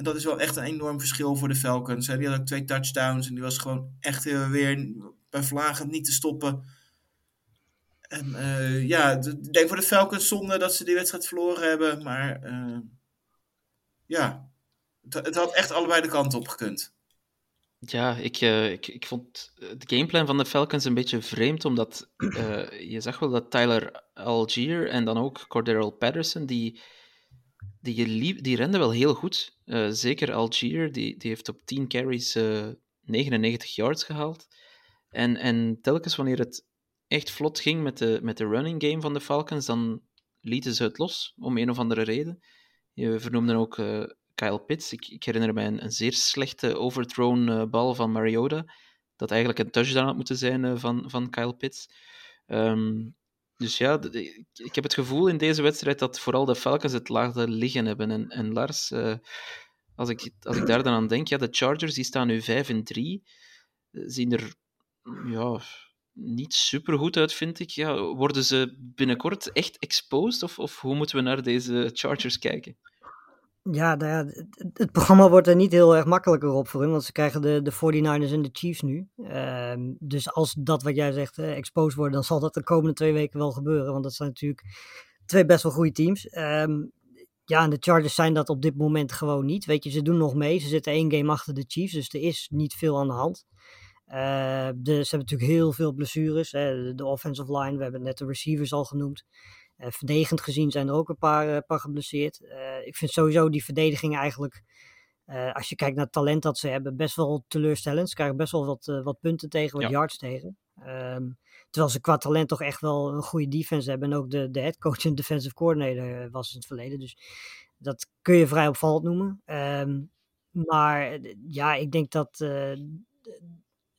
En dat is wel echt een enorm verschil voor de Falcons. Die had ook twee touchdowns en die was gewoon echt weer bij vlagen niet te stoppen. En uh, ja, ik denk voor de Falcons zonde dat ze die wedstrijd verloren hebben. Maar uh, ja, het, het, had echt allebei de kant op gekund. Ja, ik, ik, ik vond de gameplan van de Falcons een beetje vreemd, omdat je zag wel dat Tyler Algier en dan ook Cordero Patterson, die die, liep, die rende wel heel goed. Uh, zeker Algier, die, die heeft op 10 carries uh, eh, 99 yards gehaald. En, en telkens wanneer het echt vlot ging met de, met de running game van de Falcons, dan lieten ze het los, om een of andere reden. Je vernoemde ook uh, Kyle Pitts. Ik, ik, herinner mij een, een zeer slechte overthrown bal van Mariota, dat eigenlijk een touchdown had moeten zijn van, van Kyle Pitts. Um, dus ja, ik heb het gevoel in deze wedstrijd dat vooral de Falcons het laagde liggen hebben. En, Lars, uh, als, ik, als ik daar dan aan denk, ja, de Chargers die staan nu 5 en 3, eh, zien er ja, niet super goed uit, vind ik. Ja, worden ze binnenkort echt exposed? Of, of hoe moeten we naar deze Chargers kijken? Ja, nou het, programma wordt er niet heel erg makkelijker op voor hun, want ze krijgen de, de 49ers en de Chiefs nu. Um, dus als dat wat jij zegt uh, exposed wordt, dan zal dat de komende twee weken wel gebeuren, want dat zijn natuurlijk twee best wel goede teams. Um, ja, en de Chargers zijn dat op dit moment gewoon niet. Weet je, ze doen nog mee. Ze zitten één game achter de Chiefs, dus er is niet veel aan de hand. De, ze hebben natuurlijk heel veel blessures. Hè. De offensive line, we hebben net de receivers al genoemd. Uh, verdedigend gezien zijn er ook een paar, uh, paar geblesseerd. Uh, ik vind sowieso die verdediging eigenlijk, als je kijkt naar het talent dat ze hebben, best wel teleurstellend. Ze krijgen best wel wat, wat punten tegen, wat ja. yards tegen. Um, terwijl ze qua talent toch echt wel een goede defense hebben. En ook de, de headcoach en defensive coordinator was in het verleden. Dus dat kun je vrij opvallend noemen. Um, maar ja, ik denk dat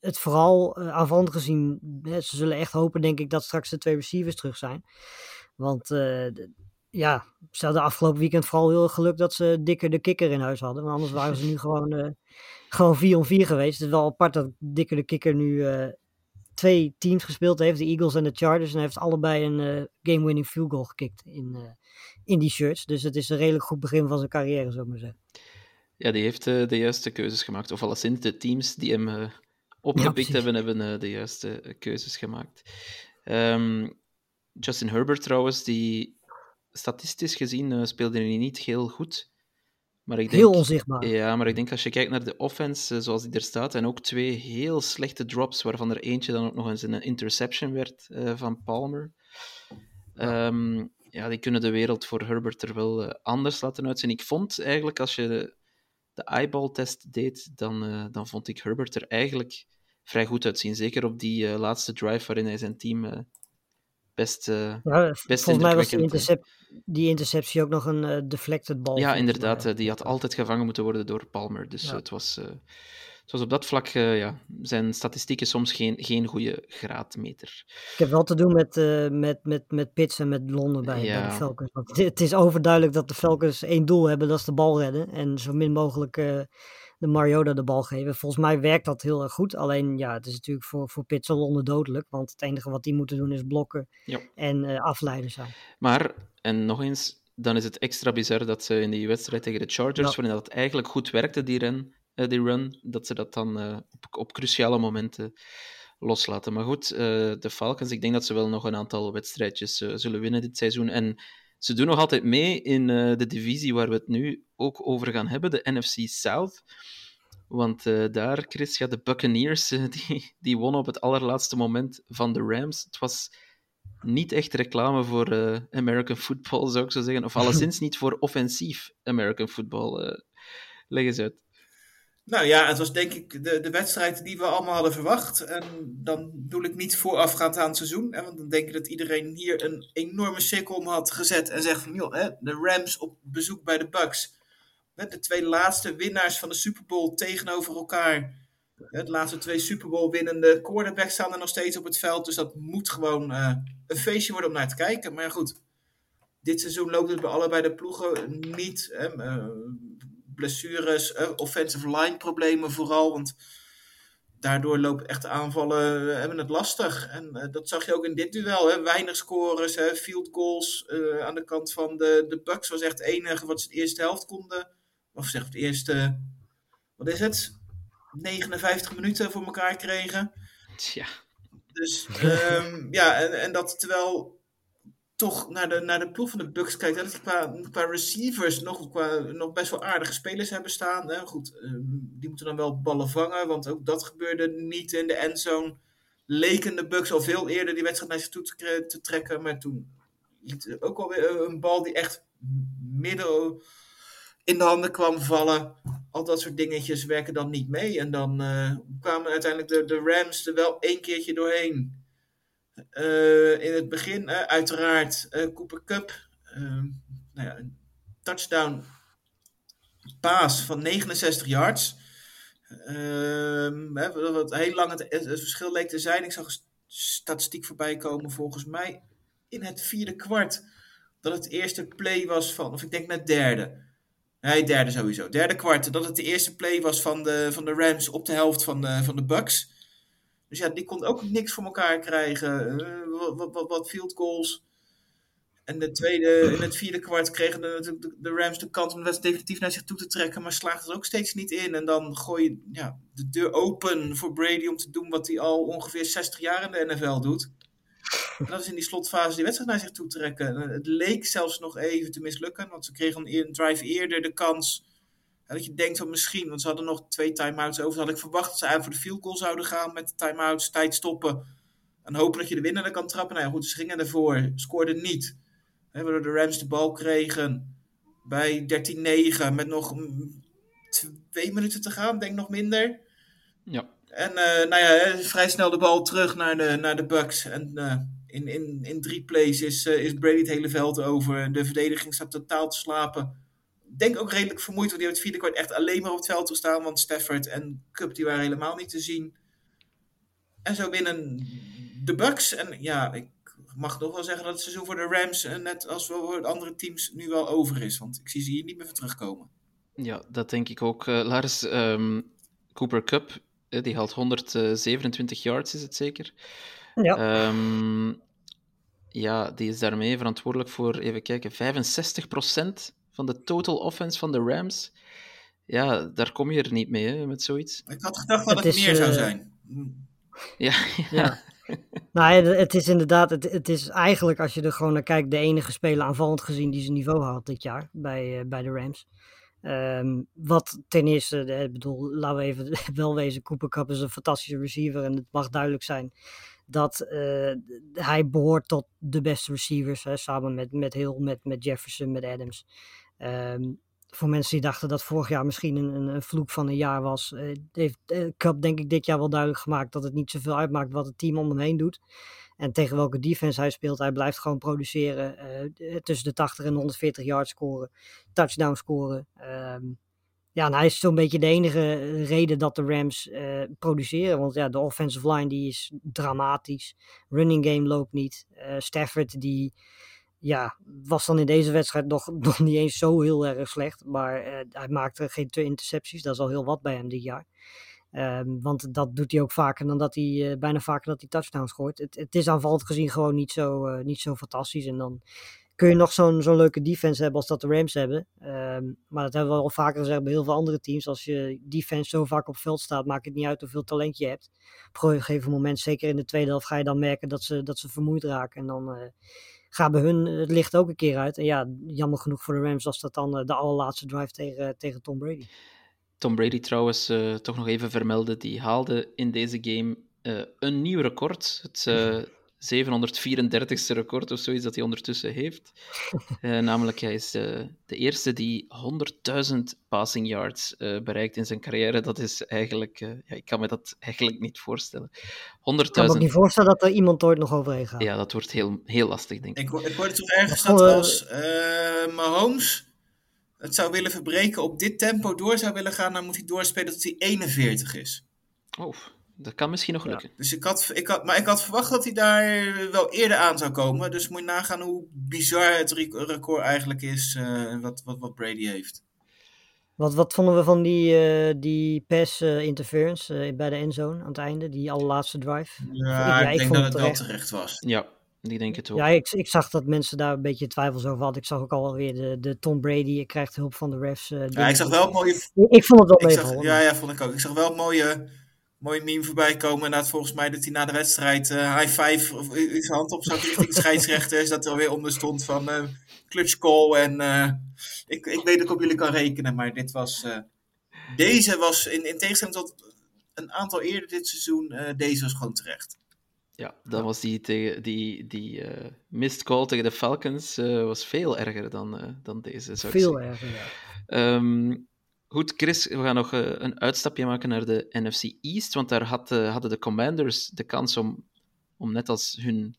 het vooral aanvallend gezien, ze zullen echt hopen denk ik dat straks de twee receivers terug zijn. Want uh, ja, ze hadden afgelopen weekend vooral heel geluk dat ze dikker de kikker in huis hadden. Want anders waren ze nu gewoon, uh, gewoon 4 om 4 geweest. Het is wel apart dat dikker de kikker nu uh, twee teams gespeeld heeft. De Eagles en de Chargers. En heeft allebei een game-winning field goal gekikt in, in die shirts. Dus het is een redelijk goed begin van zijn carrière, zou ik maar zeggen. Ja, die heeft de juiste keuzes gemaakt. Of alleszins de teams die hem opgepikt hebben, hebben eh, de juiste eh, keuzes gemaakt. Ehm, Justin Herbert trouwens, die statistisch gezien eh, speelde hij niet heel goed. Maar ik denk, Heel onzichtbaar. Ja, maar ik denk als je kijkt naar de offense eh, zoals die er staat, en ook twee heel slechte drops, waarvan er eentje dan ook nog eens een interception werd eh, van Palmer. Ehm, ja, die kunnen de wereld voor Herbert er wel anders laten uitzien. Ik vond eigenlijk, als je de, de eyeball-test deed, dan, dan vond ik Herbert er eigenlijk vrij goed uitzien. Zeker op die laatste drive waarin hij zijn team best... best volgens mij was die, die interceptie ook nog een eh, deflected bal. ja, inderdaad, eh, die had altijd gevangen moeten worden door Palmer. Dus Ja. het, was, het was op dat vlak, ja, zijn statistieken soms geen, geen goede graadmeter. Ik heb wel te doen met, met, met, met Pitts en met Londen bij, de Falcons. Want het- het is overduidelijk dat de Falcons één doel hebben, dat is de bal redden. En zo min mogelijk de Mariota de bal geven. Volgens mij werkt dat heel erg goed. Alleen ja, het is natuurlijk voor, voor Pitts en Londen dodelijk. Want het enige wat die moeten doen is blokken Ja. en eh afleiden zijn. Maar, en nog eens, dan is het extra bizar dat ze in die wedstrijd tegen de Chargers, Ja. waarin dat het eigenlijk goed werkte, die, ren, eh, die run, dat ze dat dan eh, op, op cruciale momenten loslaten. Maar goed, de Falcons, ik denk dat ze wel nog een aantal wedstrijdjes zullen winnen dit seizoen. En ze doen nog altijd mee in eh, de divisie waar we het nu ook over gaan hebben, de NFC South. Want eh, daar, Chris, ja, de Buccaneers, eh, die, die wonnen op het allerlaatste moment van de Rams. Het was niet echt reclame voor American football, zou ik zo zeggen. Of alleszins niet voor offensief American football. leg eens uit. Nou ja, het was denk ik de, de wedstrijd die we allemaal hadden verwacht. En dan doe ik niet voorafgaand aan het seizoen. Hè, want dan denk ik dat iedereen hier een enorme cirkel om had gezet. En zegt van, joh, hè, de Rams op bezoek bij de Bucks. Hè, De twee laatste winnaars van de Super Bowl tegenover elkaar. De laatste twee Super Bowl winnende quarterbacks staan er nog steeds op het veld. Dus dat moet gewoon eh, een feestje worden om naar te kijken. Maar goed, dit seizoen loopt het bij allebei de ploegen niet. Hè, eh, blessures, eh, offensive line problemen vooral. Want daardoor lopen echt aanvallen eh, hebben het lastig. En eh, dat zag je ook in dit duel. Hè. Weinig scores, hè, field goals aan de kant van de, de Bucks was echt het enige wat ze de eerste helft konden. Of zeg het eerste, wat is het? 59 minuten voor elkaar kregen. Tja, Dus ehm, ja, en, en dat terwijl toch naar de, naar de ploeg van de Bucks kijkt, dat die qua, qua receivers nog, qua, nog best wel aardige spelers hebben staan. Hè. Goed, ehm, die moeten dan wel ballen vangen, want ook dat gebeurde niet in de endzone. Leken de Bucks al veel eerder die wedstrijd naar zich toe te, trekken, maar toen liet ook alweer een bal die echt midden in de handen kwam vallen. Al dat soort dingetjes werken dan niet mee. En dan eh, kwamen uiteindelijk de, de Rams er wel één keertje doorheen. Eh, in het begin, eh, uiteraard, eh, Cooper Cup. eh, nou ja, een touchdown paas van 69 yards. Ehm, hè, wat heel lang het, verschil leek te zijn. Ik zag statistiek voorbij komen, volgens mij in het vierde kwart. Dat het eerste play was van, of ik denk net derde. Nee, derde sowieso. Derde kwart. Dat het de eerste play was van de, van de Rams op de helft van de, van de Bucks. Dus ja, die kon ook niks voor elkaar krijgen. Eh, wat, field goals. En de tweede, in het vierde kwart kregen de, de, de Rams de kans om de wedstrijd definitief naar zich toe te trekken. Maar slaagden er ook steeds niet in. En dan gooi je ja, de deur open voor Brady om te doen wat hij al ongeveer 60 jaar in de NFL doet. En dat is in die slotfase die wedstrijd naar zich toe trekken. En het leek zelfs nog even te mislukken. Want ze kregen een drive eerder de kans. Dat je denkt van misschien, want ze hadden nog twee timeouts over. Dan had ik verwacht dat ze eigenlijk voor de field goal zouden gaan met de timeouts, tijd stoppen. En hopen dat je de winnaar kan trappen. Nou ja, goed, ze gingen ervoor. Scoorden niet. Hè, waardoor de Rams de bal kregen bij 13-9 met nog twee minuten te gaan, denk nog minder. ja. En eh, nou ja, vrij snel de bal terug naar de, naar de Bucks. En eh, in, in, in drie plays is, eh, is Brady het hele veld over. De verdediging staat totaal te slapen. Ik Denk ook redelijk vermoeid, want die hebben het vierde kwart echt alleen maar op het veld te staan. Want Stafford en Cup die waren helemaal niet te zien. En zo winnen de Bucks. En ja, ik mag nog wel zeggen dat het seizoen voor de Rams, eh, net als voor de andere teams, nu wel over is. Want ik zie ze hier niet meer van terugkomen. Ja, dat denk ik ook. Eh, Lars, ehm, Cooper Cup, eh, die haalt 127 yards, is het zeker? Ja. Ehm, ja, die is daarmee verantwoordelijk voor, even kijken, 65% van de total offense van de Rams. Ja, daar kom je er niet mee, hè, met zoiets. Ik had gedacht dat het, Het is, meer zou eh, zijn. Ja, Ja. nou, ja, het is inderdaad, het, het is eigenlijk als je er gewoon naar kijkt, de enige speler aanvallend gezien die zijn niveau had dit jaar bij, eh, bij de Rams. Ehm, wat ten eerste, eh, ik bedoel, laten we even wel wezen, Cooper Cup is een fantastische receiver en het mag duidelijk zijn dat eh, hij behoort tot de beste receivers, hè, samen met, met Hill, met, met Jefferson, met Adams. Ehm, voor mensen die dachten dat vorig jaar misschien een, een, vloek van een jaar was, eh, heeft eh, Cup denk ik dit jaar wel duidelijk gemaakt dat het niet zoveel uitmaakt wat het team om hem heen doet. En tegen welke defense hij speelt, hij blijft gewoon produceren. eh, tussen de 80 en 140 yards scoren, touchdown scoren. Ehm, ja, en hij is zo'n beetje de enige reden dat de Rams eh, produceren. Want ja, de offensive line die is dramatisch. Running game loopt niet. Eh, Stafford die ja, was dan in deze wedstrijd nog, nog niet eens zo heel erg slecht. Maar eh, hij maakte geen twee intercepties. Dat is al heel wat bij hem dit jaar. Ehm, want dat doet hij ook vaker dan dat hij, eh, bijna vaker dat hij touchdowns gooit. Het, het is aanvallend gezien gewoon niet zo, eh, niet zo fantastisch. En dan kun je nog zo'n zo'n leuke defense hebben als dat de Rams hebben. Ehm, maar dat hebben we al vaker gezegd bij heel veel andere teams. Als je defense zo vaak op veld staat, maakt het niet uit hoeveel talent je hebt. Op een gegeven moment, zeker in de tweede helft, ga je dan merken dat ze, dat ze vermoeid raken. En dan eh, gaat bij hun het licht ook een keer uit. En ja, jammer genoeg voor de Rams was dat dan eh, de allerlaatste drive tegen, tegen Tom Brady. Tom Brady trouwens, eh, toch nog even vermelden, die haalde in deze game eh, een nieuw record. Het eh, 734ste record of zoiets dat hij ondertussen heeft. Eh, namelijk, hij is eh, de eerste die 100.000 passing yards eh, bereikt in zijn carrière. Dat is eigenlijk, eh, ja, ik kan me dat eigenlijk niet voorstellen. 100.000, Ik kan me ook niet voorstellen dat er iemand ooit nog overheen gaat. ja, dat wordt heel, heel lastig, denk ik. Ik, ik hoorde toch ergens dat als eh Mahomes het zou willen verbreken, op dit tempo door zou willen gaan, dan moet hij doorspelen tot hij 41 is. Oh, dat kan misschien nog Ja. lukken. Dus ik had, ik had, maar ik had verwacht dat hij daar wel eerder aan zou komen. Dus moet je nagaan hoe bizar het rec- record eigenlijk is eh, wat, wat, wat Brady heeft. Wat, wat vonden we van die, eh, die pass eh, interference bij de endzone aan het einde? Die allerlaatste drive? Ja, ja, ik, ik denk dat het wel terecht. was. Ja, ik denk het ook. Ja, ik, ik zag dat mensen daar een beetje twijfels over hadden. Ik zag ook alweer de, de Tom Brady, je krijgt hulp van de refs. eh, Ja, ik zag wel een mooie, Ik, ik vond het wel meevallen. ja, ja, vond ik ook. Ik zag wel een mooie, mooie meme voorbij komen. Inderdaad, volgens mij dat hij na de wedstrijd eh, high five of i- zijn hand op zat richting scheidsrechters. Dat er alweer onder stond van eh clutch call. En eh, ik, ik weet dat ik op jullie kan rekenen, maar dit was... eh, deze was, in, in tegenstelling tot een aantal eerder dit seizoen, eh, deze was gewoon terecht. Ja, dat was die, tegen, die, die eh, missed call tegen de Falcons eh, was veel erger dan, eh, dan deze, Veel erger, ja. Ehm, goed, Chris, we gaan nog eh, een uitstapje maken naar de NFC East, want daar had, eh, hadden de Commanders de kans om, om net als hun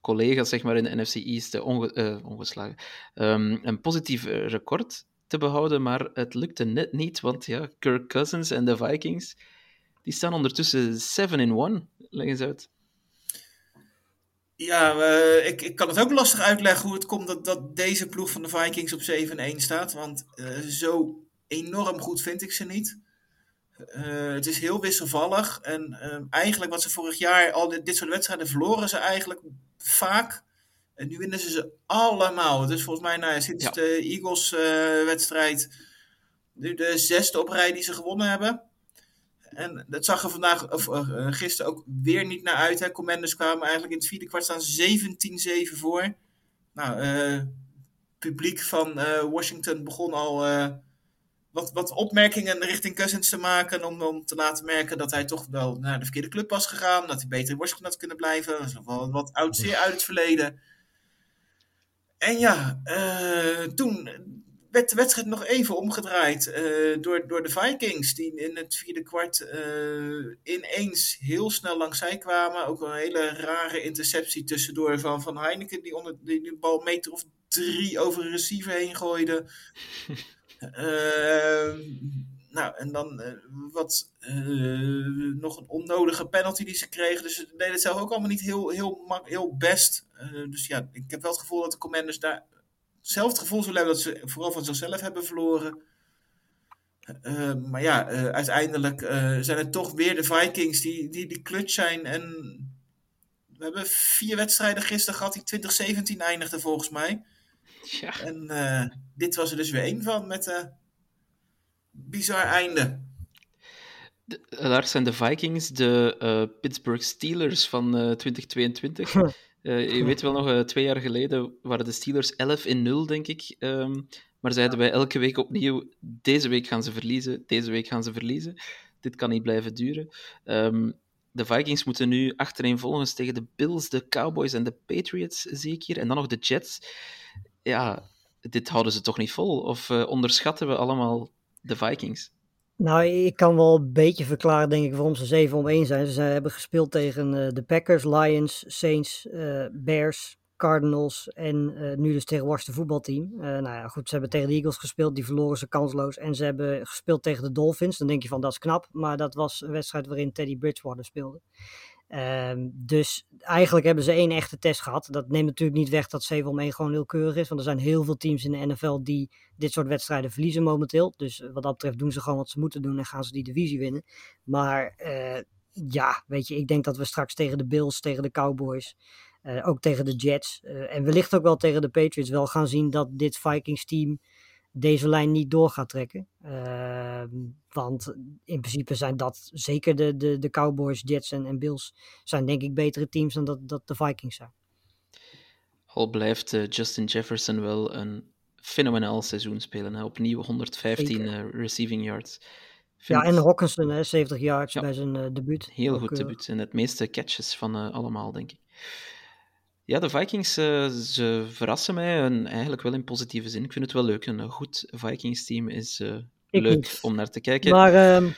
collega's zeg maar, in de NFC East eh, onge- ongeslagen, ehm, een positief record te behouden, maar het lukte net niet, want ja, Kirk Cousins en de Vikings, die staan ondertussen 7-in-1. Leg eens uit. Ja, ik, ik kan het ook lastig uitleggen hoe het komt dat, dat deze ploeg van de Vikings op 7-1 staat. Want zo enorm goed vind ik ze niet. Eh, het is heel wisselvallig. En eh, eigenlijk wat ze vorig jaar, al dit, dit soort wedstrijden verloren ze eigenlijk vaak. En nu winnen ze ze allemaal. Dus volgens mij nou, sinds Ja. de Eagles-wedstrijd nu de zesde op rij die ze gewonnen hebben. En dat zag er vandaag, of eh, gisteren ook weer niet naar uit. Hè. Commanders kwamen eigenlijk in het vierde kwart staan 17-7 voor. Nou, eh, publiek van eh, Washington begon al eh, wat, wat opmerkingen richting Cousins te maken. Om, om te laten merken dat hij toch wel naar de verkeerde club was gegaan. Dat hij beter in Washington had kunnen blijven. Dat is nog wel wat oud, zeer uit het verleden. En ja, eh, toen werd de wedstrijd nog even omgedraaid eh, door, door de Vikings. Die in het vierde kwart eh, ineens heel snel langs zij kwamen. Ook een hele rare interceptie tussendoor van, van Heineken. Die, onder, die de bal meter of drie over een receiver heen gooide. Eh, nou, en dan eh, wat eh, nog een onnodige penalty die ze kregen. Dus ze deden het zelf ook allemaal niet heel, heel, heel best. Eh, dus ja, ik heb wel het gevoel dat de Commanders daar zelf het gevoel zullen hebben dat ze vooral van zichzelf hebben verloren. Maar ja, uiteindelijk zijn het toch weer de Vikings die, die, die clutch zijn. En we hebben vier wedstrijden gisteren gehad die 2017 eindigden volgens mij. Ja. En eh, dit was er dus weer één van met een bizar einde. De, Lars zijn de Vikings, de uh, Pittsburgh Steelers van uh, 2022. uh, je weet wel nog, twee jaar geleden waren de Steelers 11 in 0, denk ik. Um, maar zeiden wij elke week opnieuw: deze week gaan ze verliezen, deze week gaan ze verliezen. Dit kan niet blijven duren. Um, de Vikings moeten nu achtereenvolgens tegen de Bills, de Cowboys en de Patriots, zie ik hier. En dan nog de Jets. Ja, dit houden ze toch niet vol? Of uh, onderschatten we allemaal de Vikings? Nou, ik kan wel een beetje verklaren, denk ik, waarom ze 7 om 1 zijn. Ze hebben gespeeld tegen uh, de Packers, Lions, Saints, uh, Bears, Cardinals en nu dus tegen Washington voetbalteam. Nou ja, goed, ze hebben tegen de Eagles gespeeld, die verloren ze kansloos. En ze hebben gespeeld tegen de Dolphins. Dan denk je van, dat is knap. Maar dat was een wedstrijd waarin Teddy Bridgewater speelde. Uh, dus eigenlijk hebben ze één echte test gehad. Dat neemt natuurlijk niet weg dat 7 om 1 gewoon heel keurig is. Want er zijn heel veel teams in de NFL die dit soort wedstrijden verliezen momenteel. Dus wat dat betreft doen ze gewoon wat ze moeten doen en gaan ze die divisie winnen. Maar uh, ja, weet je, ik denk dat we straks tegen de Bills, tegen de Cowboys... Uh, ook tegen de Jets. En wellicht ook wel tegen de Patriots wel gaan zien dat dit Vikings team deze lijn niet door gaat trekken. Uh, want in principe zijn dat zeker de, de, de Cowboys, Jets en, en Bills zijn denk ik betere teams dan dat, dat de Vikings zijn. Al blijft uh, Justin Jefferson wel een fenomenaal seizoen spelen. Hè? Opnieuw 115 uh, receiving yards. Vind... Ja, en Hawkinson, hè, 70 yards ja. bij zijn uh, debuut. Heel Ook, goed debuut. En het meeste catches van allemaal, denk ik. Ja, de Vikings, uh, ze verrassen mij en eigenlijk wel in positieve zin. Ik vind het wel leuk. Een goed Vikings-team is uh, leuk niet. om naar te kijken. Maar, uh...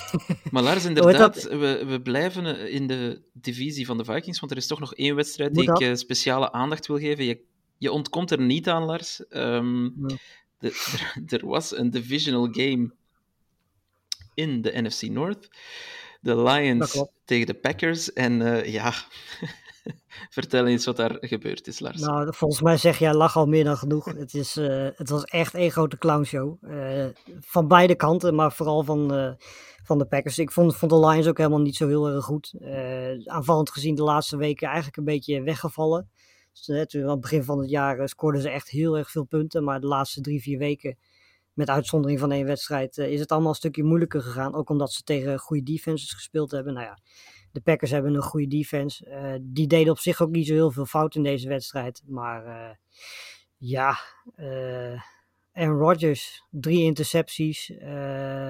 maar Lars, inderdaad, we, we blijven in de divisie van de Vikings, want er is toch nog één wedstrijd die ik speciale aandacht wil geven. Je, je ontkomt er niet aan, Lars. Um, de, er, er was een divisional game in de NFC North. De Lions tegen de Packers. En ja, vertel eens wat daar gebeurd is, Lars. Nou, volgens mij zeg jij lach al meer dan genoeg. het, is, uh, het was echt één grote clownshow. Uh, van beide kanten, maar vooral van, uh, van de Packers. Ik vond, vond de Lions ook helemaal niet zo heel erg goed. aanvallend gezien de laatste weken eigenlijk een beetje weggevallen. Dus, toen, aan het begin van het jaar scoorden ze echt heel erg veel punten. Maar de laatste drie, vier weken met uitzondering van één wedstrijd, is het allemaal een stukje moeilijker gegaan. Ook omdat ze tegen goede defenses gespeeld hebben. Nou ja, de Packers hebben een goede defense. Uh, die deden op zich ook niet zo heel veel fout in deze wedstrijd. Maar uh, ja, Aaron Rodgers, drie intercepties,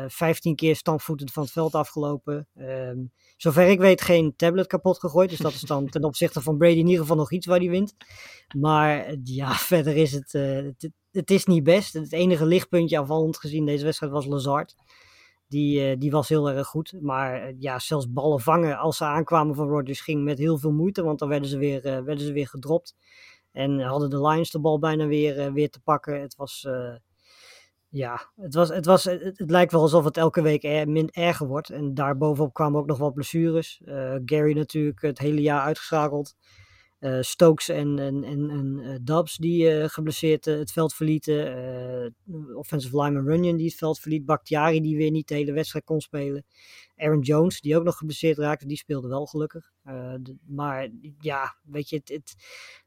15 keer stampvoetend van het veld afgelopen. Um, zover ik weet geen tablet kapot gegooid. Dus dat is dan ten opzichte van Brady in ieder geval nog iets waar hij wint. Maar ja, verder is het, het het is niet best. Het enige lichtpuntje aanvallend gezien deze wedstrijd was Lazard. Die, uh, die was heel erg goed. Maar uh, ja, zelfs ballen vangen als ze aankwamen van Rodgers ging met heel veel moeite. Want dan werden ze weer, uh, werden ze weer gedropt. En hadden de Lions de bal bijna weer, weer te pakken. Het was, ja, het, was, het, was, het, lijkt wel alsof het elke week min erger wordt. En daarbovenop kwamen ook nog wat blessures. Gary natuurlijk het hele jaar uitgeschakeld. Uh, Stokes en, en, en, en uh, Dubs die uh, geblesseerd het veld verlieten. offensive lineman Runyon die het veld verliet. Bakhtiari die weer niet de hele wedstrijd kon spelen. Aaron Jones die ook nog geblesseerd raakte. Die speelde wel gelukkig. Maar ja, weet je, het,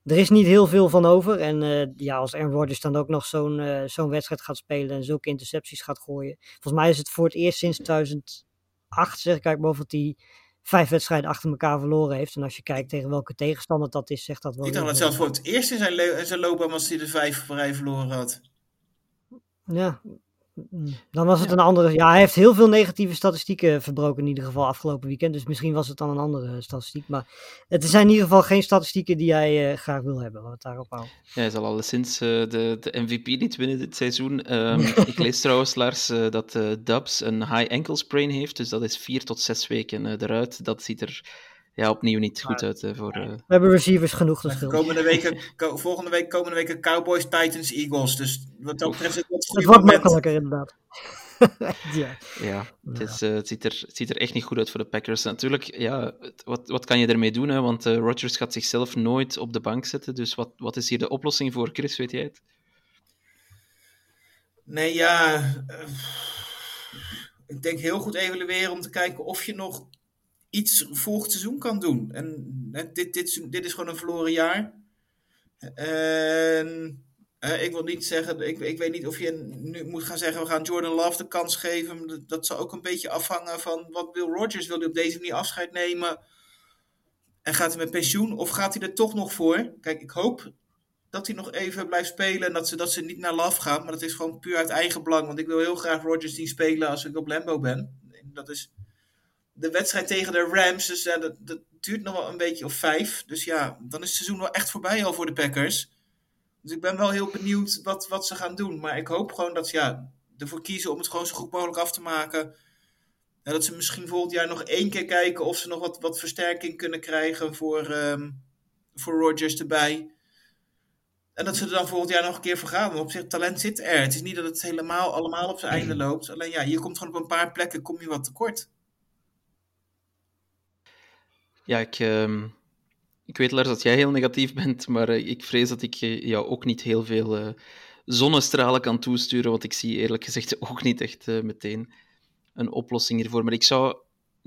er is niet heel veel van over. En ja, als Aaron Rodgers dan ook nog zo'n zo'n wedstrijd gaat spelen en zulke intercepties gaat gooien. Volgens mij is het voor het eerst sinds 2008, zeg ik die vijf wedstrijden achter elkaar verloren heeft. En als je kijkt tegen welke tegenstander dat is, zegt dat wel. Ik dacht dat zelfs voor het eerst in zijn, in zijn loopbaan was hij de vijf rij verloren had. Ja, dan was het ja. een andere. Ja, hij heeft heel veel negatieve statistieken verbroken in ieder geval afgelopen weekend. Dus misschien was het dan een andere statistiek. Maar het zijn in ieder geval geen statistieken die hij uh, graag wil hebben. Laten we het daarop houden. Ja, hij zal alleszins uh, de, de MVP niet winnen dit seizoen. Um, ik lees trouwens, Lars, uh, dat Dubs een high ankle sprain heeft. Dus dat is vier tot zes weken eruit. Dat ziet er ja, opnieuw niet goed uit uh, voor... Uh... We hebben receivers genoeg dus komende weken, ko volgende week, komende weken Cowboys, Titans, Eagles. Dus wat dat betreft het het Het wordt makkelijker inderdaad. ja, ja, het, is, uh, het, ziet er, het ziet er echt niet goed uit voor de Packers. Natuurlijk, ja, wat, wat kan je ermee doen? Hè? Want Rodgers gaat zichzelf nooit op de bank zetten. Dus wat, wat is hier de oplossing voor, Chris? Weet jij het? Nee, ja... ik denk heel goed evalueren om te kijken of je nog iets volgend seizoen kan doen. En dit, dit, dit is gewoon een verloren jaar. En ik wil niet zeggen, ik, ik weet niet of je nu moet gaan zeggen, we gaan Jordan Love de kans geven. Dat, dat zal ook een beetje afhangen van wat Will Rogers wil hij op deze manier afscheid nemen. En gaat hij met pensioen of gaat hij er toch nog voor? Kijk, ik hoop dat hij nog even blijft spelen en dat ze, dat ze niet naar Love gaan. Maar dat is gewoon puur uit eigen belang. Want ik wil heel graag Rogers zien spelen als ik op Lambo ben. Dat is de wedstrijd tegen de Rams. Dus dat, dat duurt nog wel een beetje of vijf. Dus ja, dan is het seizoen wel echt voorbij al voor de Packers. Dus ik ben wel heel benieuwd wat, wat ze gaan doen. Maar ik hoop gewoon dat ze ja, ervoor kiezen om het gewoon zo goed mogelijk af te maken. En dat ze misschien volgend jaar nog één keer kijken of ze nog wat, wat versterking kunnen krijgen voor, um, voor Rodgers erbij. En dat ze er dan volgend jaar nog een keer voor gaan. Want op zich, talent zit er. Het is niet dat het helemaal allemaal op zijn einde loopt. Alleen ja, je komt gewoon op een paar plekken kom je wat tekort. Ja, ik, uh, ik weet Lars dat jij heel negatief bent, maar uh, ik vrees dat ik uh, jou ook niet heel veel uh, zonnestralen kan toesturen, want ik zie eerlijk gezegd ook niet echt meteen een oplossing hiervoor. Maar ik zou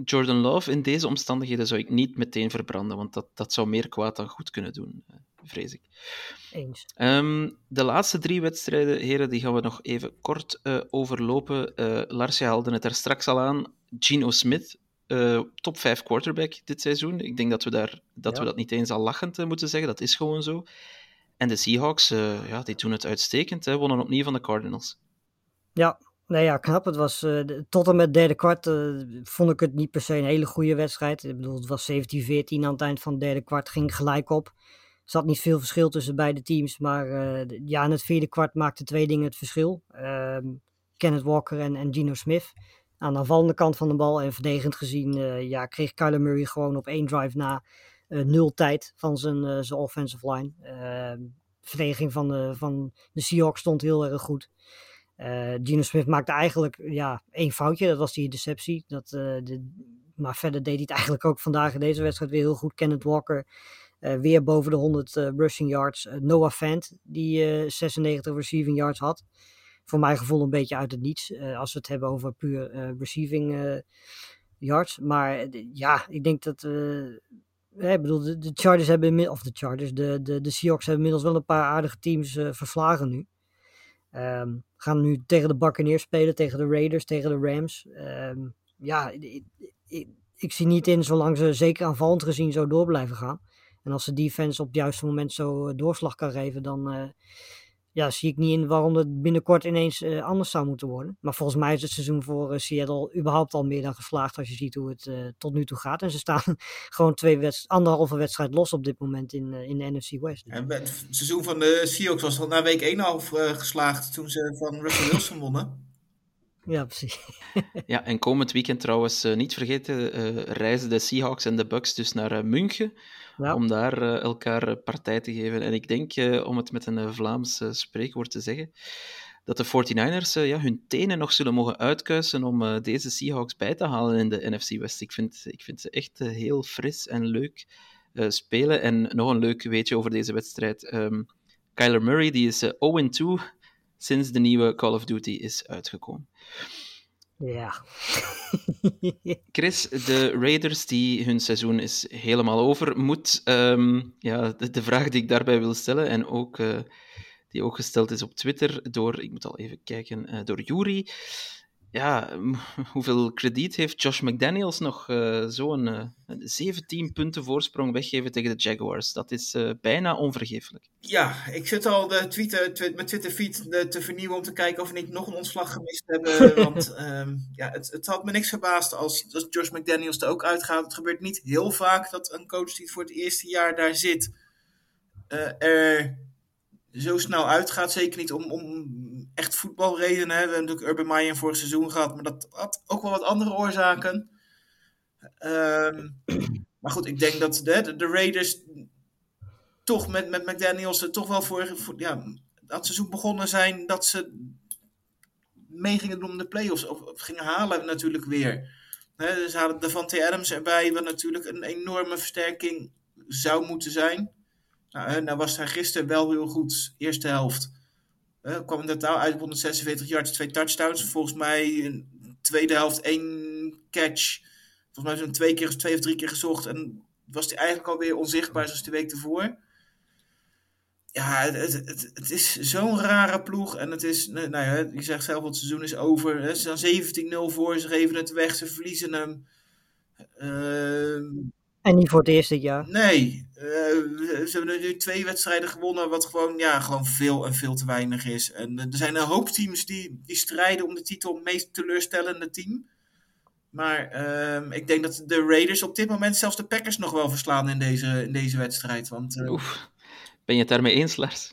Jordan Love in deze omstandigheden zou ik niet meteen verbranden, want dat, dat zou meer kwaad dan goed kunnen doen, vrees ik. Eens. Um, de laatste drie wedstrijden, heren, die gaan we nog even kort overlopen. Lars, je haalde het er straks al aan. Gino Smith, uh, top 5 quarterback dit seizoen. Ik denk dat we, daar, dat, ja. we dat niet eens al lachend uh, moeten zeggen. Dat is gewoon zo. En de Seahawks, uh, ja, die doen het uitstekend. Hè. Wonnen opnieuw van de Cardinals. Ja, nee, ja knap. Het was, tot en met het derde kwart vond ik het niet per se een hele goede wedstrijd. Ik bedoel, het was 17-14 aan het eind van het derde kwart. Ging gelijk op. Er zat niet veel verschil tussen beide teams. Maar ja, in het vierde kwart maakten twee dingen het verschil. Ehm, Kenneth Walker en, en Gino Smith aan de aanvallende kant van de bal. En verdedigend gezien uh, ja, kreeg Kyler Murray gewoon op één drive na uh, nul tijd van zijn, uh, zijn offensive line. Ehm, verdediging van de, van de Seahawks stond heel erg goed. Gino Smith maakte eigenlijk ja, één foutje, dat was die deceptie. Dat, de, maar verder deed hij het eigenlijk ook vandaag in deze wedstrijd weer heel goed. Kenneth Walker weer boven de 100 rushing yards. Noah Fant, die 96 receiving yards had voor mijn gevoel een beetje uit het niets. Uh, als we het hebben over puur uh, receiving uh, yards. Maar ja, ik denk dat. ik bedoel, de, Chargers hebben. Of de Chargers. De, de, de Seahawks hebben inmiddels wel een paar aardige teams verslagen nu. Um, gaan nu tegen de Buccaneers spelen, tegen de Raiders, tegen de Rams. Um, ja, ik, ik, ik, zie niet in, zolang ze zeker aanvallend gezien zo door blijven gaan. En als de defense op het juiste moment zo doorslag kan geven, dan, ja, zie ik niet in waarom het binnenkort ineens uh, anders zou moeten worden. Maar volgens mij is het seizoen voor uh, Seattle überhaupt al meer dan geslaagd als je ziet hoe het uh, tot nu toe gaat. En ze staan gewoon twee anderhalve wedstrijd los op dit moment in, in de NFC West. En het seizoen van de Seahawks was al na week 1 al geslaagd toen ze van Russell Wilson wonnen. Ja, precies. ja, en komend weekend trouwens, niet vergeten, reizen de Seahawks en de Bucks dus naar München ja. om daar elkaar partij te geven. En ik denk, om het met een Vlaams spreekwoord te zeggen, dat de 49ers ja, hun tenen nog zullen mogen uitkuisen om deze Seahawks bij te halen in de NFC West. Ik vind, ik vind ze echt heel fris en leuk spelen. En nog een leuk weetje over deze wedstrijd. Um, Kyler Murray die is 0-2 sinds de nieuwe Call of Duty is uitgekomen. Ja. Chris, de Raiders, die hun seizoen is helemaal over, moet, um, ja, de, de, vraag die ik daarbij wil stellen, en ook, uh, die ook gesteld is op Twitter door, ik moet al even kijken, uh, door Yuri ja, hoeveel krediet heeft Josh McDaniels nog uh, zo'n uh, 17 punten voorsprong weggeven tegen de Jaguars? Dat is uh, bijna onvergeeflijk. Ja, ik zit al de tweeten, twi mijn Twitter-feed te vernieuwen om te kijken of we niet nog een ontslag gemist hebben. want um, ja, het, het, had me niks verbaasd als, als Josh McDaniels er ook uitgaat. Het gebeurt niet heel vaak dat een coach die voor het eerste jaar daar zit, er zo snel uitgaat. Zeker niet om, om echt voetbalredenen. We hebben natuurlijk Urban Meyer vorig seizoen gehad, maar dat had ook wel wat andere oorzaken. Um, maar goed, ik denk dat de, de Raiders toch met, met McDaniels toch wel voor, voor ja, dat seizoen begonnen zijn dat ze mee gingen doen om de playoffs. Of, of gingen halen natuurlijk weer. He, ze hadden Davante Adams erbij, wat natuurlijk een enorme versterking zou moeten zijn. Nou, nou was hij gisteren wel heel goed, eerste helft. Uh, kwam in totaal uit op 146 yards, twee touchdowns. Volgens mij de tweede helft één catch. Volgens mij zijn twee keer, twee of drie keer gezocht. En was hij eigenlijk alweer onzichtbaar zoals de week ervoor. ja, het, het, is zo'n rare ploeg. En het is, nou ja, je zegt zelf, het seizoen is over. Ze staan 17-0 voor, ze geven het weg, ze verliezen hem. Ehm, En niet voor het eerst dit jaar. nee, eh, ze hebben nu twee wedstrijden gewonnen, wat gewoon, ja, gewoon veel en veel te weinig is. En eh, er zijn een hoop teams die, die strijden om de titel meest teleurstellende team. Maar ehm, ik denk dat de Raiders op dit moment zelfs de Packers nog wel verslaan in deze, in deze wedstrijd. Want eh, Oef. Ben je het daarmee eens, Lars?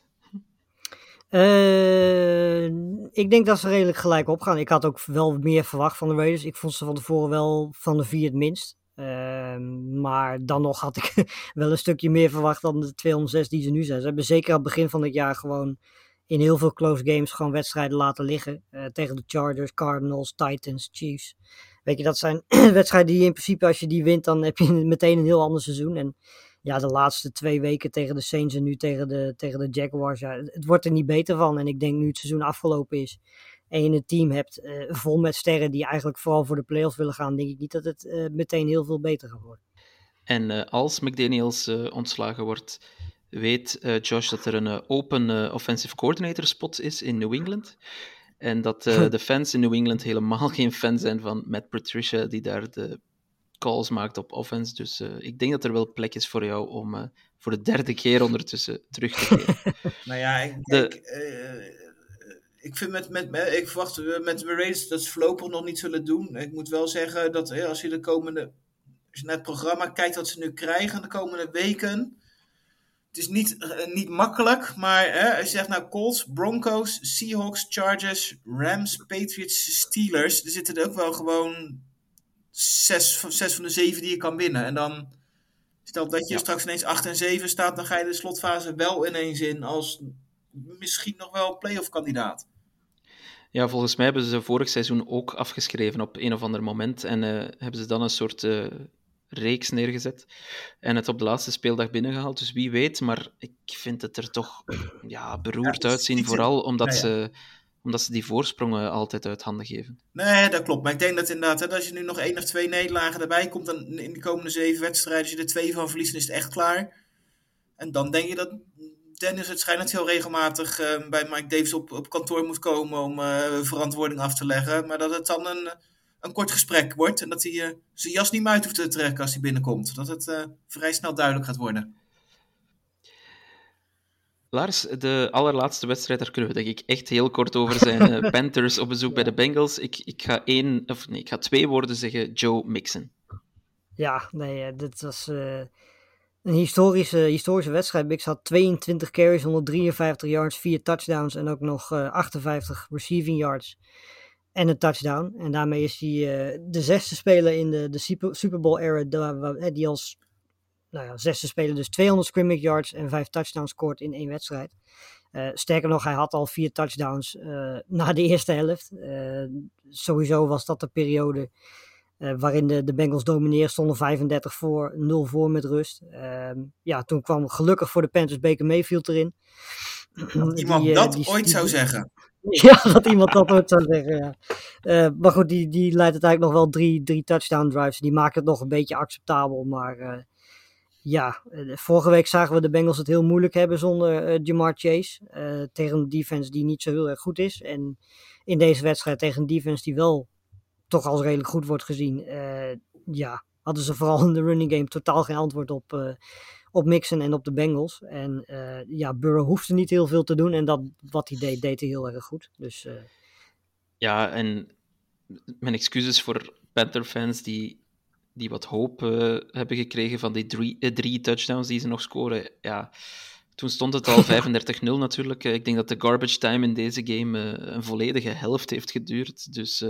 Eh, ik denk dat ze redelijk gelijk opgaan. Ik had ook wel meer verwacht van de Raiders. Ik vond ze van tevoren wel van de vier het minst. Ehm, maar dan nog had ik wel een stukje meer verwacht dan de 206 die ze nu zijn. Ze hebben zeker aan het begin van het jaar gewoon in heel veel close games gewoon wedstrijden laten liggen. Eh, tegen de Chargers, Cardinals, Titans, Chiefs. Weet je, dat zijn wedstrijden die in principe als je die wint, dan heb je meteen een heel ander seizoen. En ja, de laatste twee weken tegen de Saints en nu tegen de, tegen de Jaguars. Ja, het het wordt er niet beter van. En ik denk nu het seizoen afgelopen is en je een team hebt eh, vol met sterren die eigenlijk vooral voor de playoffs willen gaan, denk ik niet dat het eh, meteen heel veel beter gaat worden. En eh, als McDaniels eh, ontslagen wordt, weet eh, Josh dat er een eh, open eh, offensive coordinator spot is in New England. En dat eh, de fans in New England helemaal geen fan zijn van Matt Patricia, die daar de calls maakt op offense. Dus eh, ik denk dat er wel plek is voor jou om eh, voor de derde keer ondertussen terug te keren. Nou ja, ik, De- ik, vind met, met, met- ik verwacht eh, met de Raiders dat ze voorlopig nog niet zullen doen. Ik moet wel zeggen dat eh, als je de komende, als je naar het programma kijkt wat ze nu krijgen de komende weken. Het is niet, eh, niet makkelijk, maar hè, als je zegt nou Colts, Broncos, Seahawks, Chargers, Rams, Patriots, Steelers. Er zitten er ook wel gewoon zes, van- zes van de zeven die je kan winnen. En dan Stel dat je Ja. straks ineens 8 en 7 staat, dan ga je de slotfase wel ineens in als misschien nog wel playoff kandidaat. Ja, volgens mij hebben ze vorig seizoen ook afgeschreven op een of ander moment. En eh, hebben ze dan een soort eh, reeks neergezet. En het op de laatste speeldag binnengehaald. Dus wie weet, maar ik vind het er toch ja, beroerd Ja, uitzien. Vooral omdat, Ja, ja. Ze, omdat ze die voorsprongen altijd uit handen geven. Nee, dat klopt. Maar ik denk dat inderdaad, hè, als je nu nog één of twee nederlagen erbij komt, dan in de komende zeven wedstrijden, als je er twee van verliest, dan is het echt klaar. En dan denk je dat Dennis waarschijnlijk heel regelmatig eh, bij Mike Davis op, op kantoor moet komen om eh, verantwoording af te leggen. Maar dat het dan een, een kort gesprek wordt en dat hij eh, zijn jas niet meer uit hoeft te trekken als hij binnenkomt. Dat het eh, vrij snel duidelijk gaat worden. Lars, de allerlaatste wedstrijd, daar kunnen we denk ik echt heel kort over zijn. Eh, Panthers op bezoek bij de Bengals. Ik, ik ga één, of nee, ik ga twee woorden zeggen. Joe Mixon. Ja, nee, dit was eh, een historische, historische wedstrijd. Bix had 22 carries, 153 yards, 4 touchdowns en ook nog eh, 58 receiving yards en een touchdown. En daarmee is hij eh, de zesde speler in de, de Super, Bowl era eh, die als nou ja, zesde speler dus 200 scrimmage yards en 5 touchdowns scoort in één wedstrijd. Eh, sterker nog, hij had al vier touchdowns eh, na de eerste helft. Eh, sowieso was dat de periode eh, waarin de, de Bengals domineerden, stonden 35 voor, 0 voor met rust. Ehm, ja, toen kwam gelukkig voor de Panthers Baker Mayfield erin. Iemand Die, eh, dat die- ooit die- zou zeggen. Ja, dat iemand dat ooit zou zeggen, ja. Eh, maar goed, die, die leidt uiteindelijk nog wel drie, drie touchdown drives. Die maken het nog een beetje acceptabel, maar... ja, vorige week zagen we de Bengals het heel moeilijk hebben zonder Jamar Chase. tegen een defense die niet zo heel erg goed is. En in deze wedstrijd tegen een defense die wel toch als redelijk goed wordt gezien. eh, ja, hadden ze vooral in de running game totaal geen antwoord op, eh, op Mixon en op de Bengals. En eh, ja, Burrow hoefde niet heel veel te doen. En dat, wat hij deed, deed hij heel erg goed. Dus Ja, en mijn excuses voor Panther-fans die, die wat hoop hebben gekregen van die drie, eh, drie touchdowns die ze nog scoren. Ja, toen stond het al 35-0 natuurlijk. Ik denk dat de garbage time in deze game een volledige helft heeft geduurd. Dus.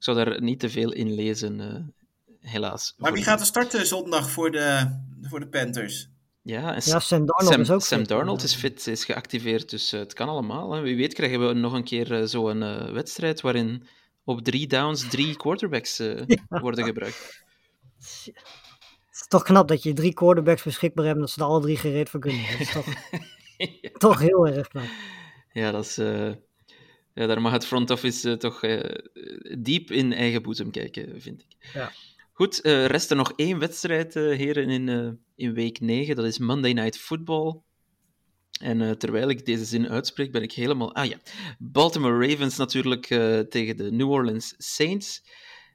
Ik zou daar niet te veel in lezen, eh, helaas. Maar wie gaat er starten zondag voor de, voor de Panthers? Ja, en ja, Sam Darnold Sam, is ook Sam fit. Darnold is fit, is geactiveerd, dus eh, het kan allemaal. Hè. Wie weet krijgen we nog een keer eh, zo'n eh, wedstrijd waarin op drie downs drie quarterbacks eh, worden gebruikt. Het is toch knap dat je drie quarterbacks beschikbaar hebt en dat ze er alle drie gereed voor kunnen. Dat is toch, toch heel erg knap. Ja, dat is, eh, ja, daar mag het front office eh, toch eh, diep in eigen boezem kijken, vind ik. Ja. Goed, eh rest er nog één wedstrijd, heren, in, in week 9. Dat is Monday Night Football. En uh, terwijl ik deze zin uitspreek, ben ik helemaal... Ah ja, Baltimore Ravens natuurlijk uh, tegen de New Orleans Saints.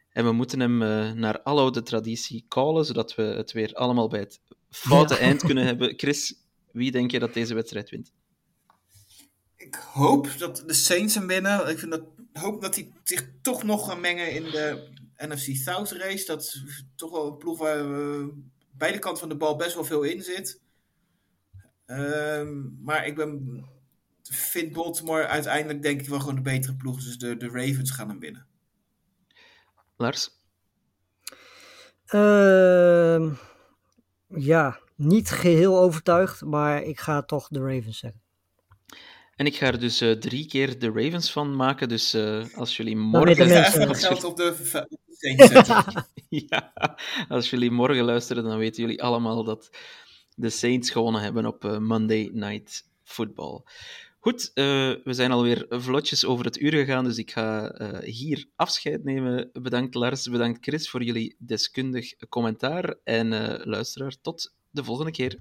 En we moeten hem uh, naar aloude traditie callen, zodat we het weer allemaal bij het foute ja. eind kunnen hebben. Chris, wie denk je dat deze wedstrijd wint? Ik hoop dat de Saints hem winnen. Ik vind dat, hoop dat hij zich toch nog gaan mengen in de NFC South race. Dat is toch wel een ploeg waar uh, beide kanten van de bal best wel veel in zit. Um, maar ik ben, vind Baltimore uiteindelijk denk ik wel gewoon de betere ploeg. Dus de, de Ravens gaan hem winnen. Lars? Uh, ja, niet geheel overtuigd, maar ik ga toch de Ravens zeggen. En ik ga er dus uh, drie keer de Ravens van maken. Dus uh, als jullie morgen. Mensen, als geld op de. zetten. ja, als jullie morgen luisteren, dan weten jullie allemaal dat de Saints gewonnen hebben op uh, Monday Night Football. Goed, we zijn alweer vlotjes over het uur gegaan, dus ik ga hier afscheid nemen. Bedankt Lars, bedankt Chris voor jullie deskundig commentaar. En luisteraar, tot de volgende keer.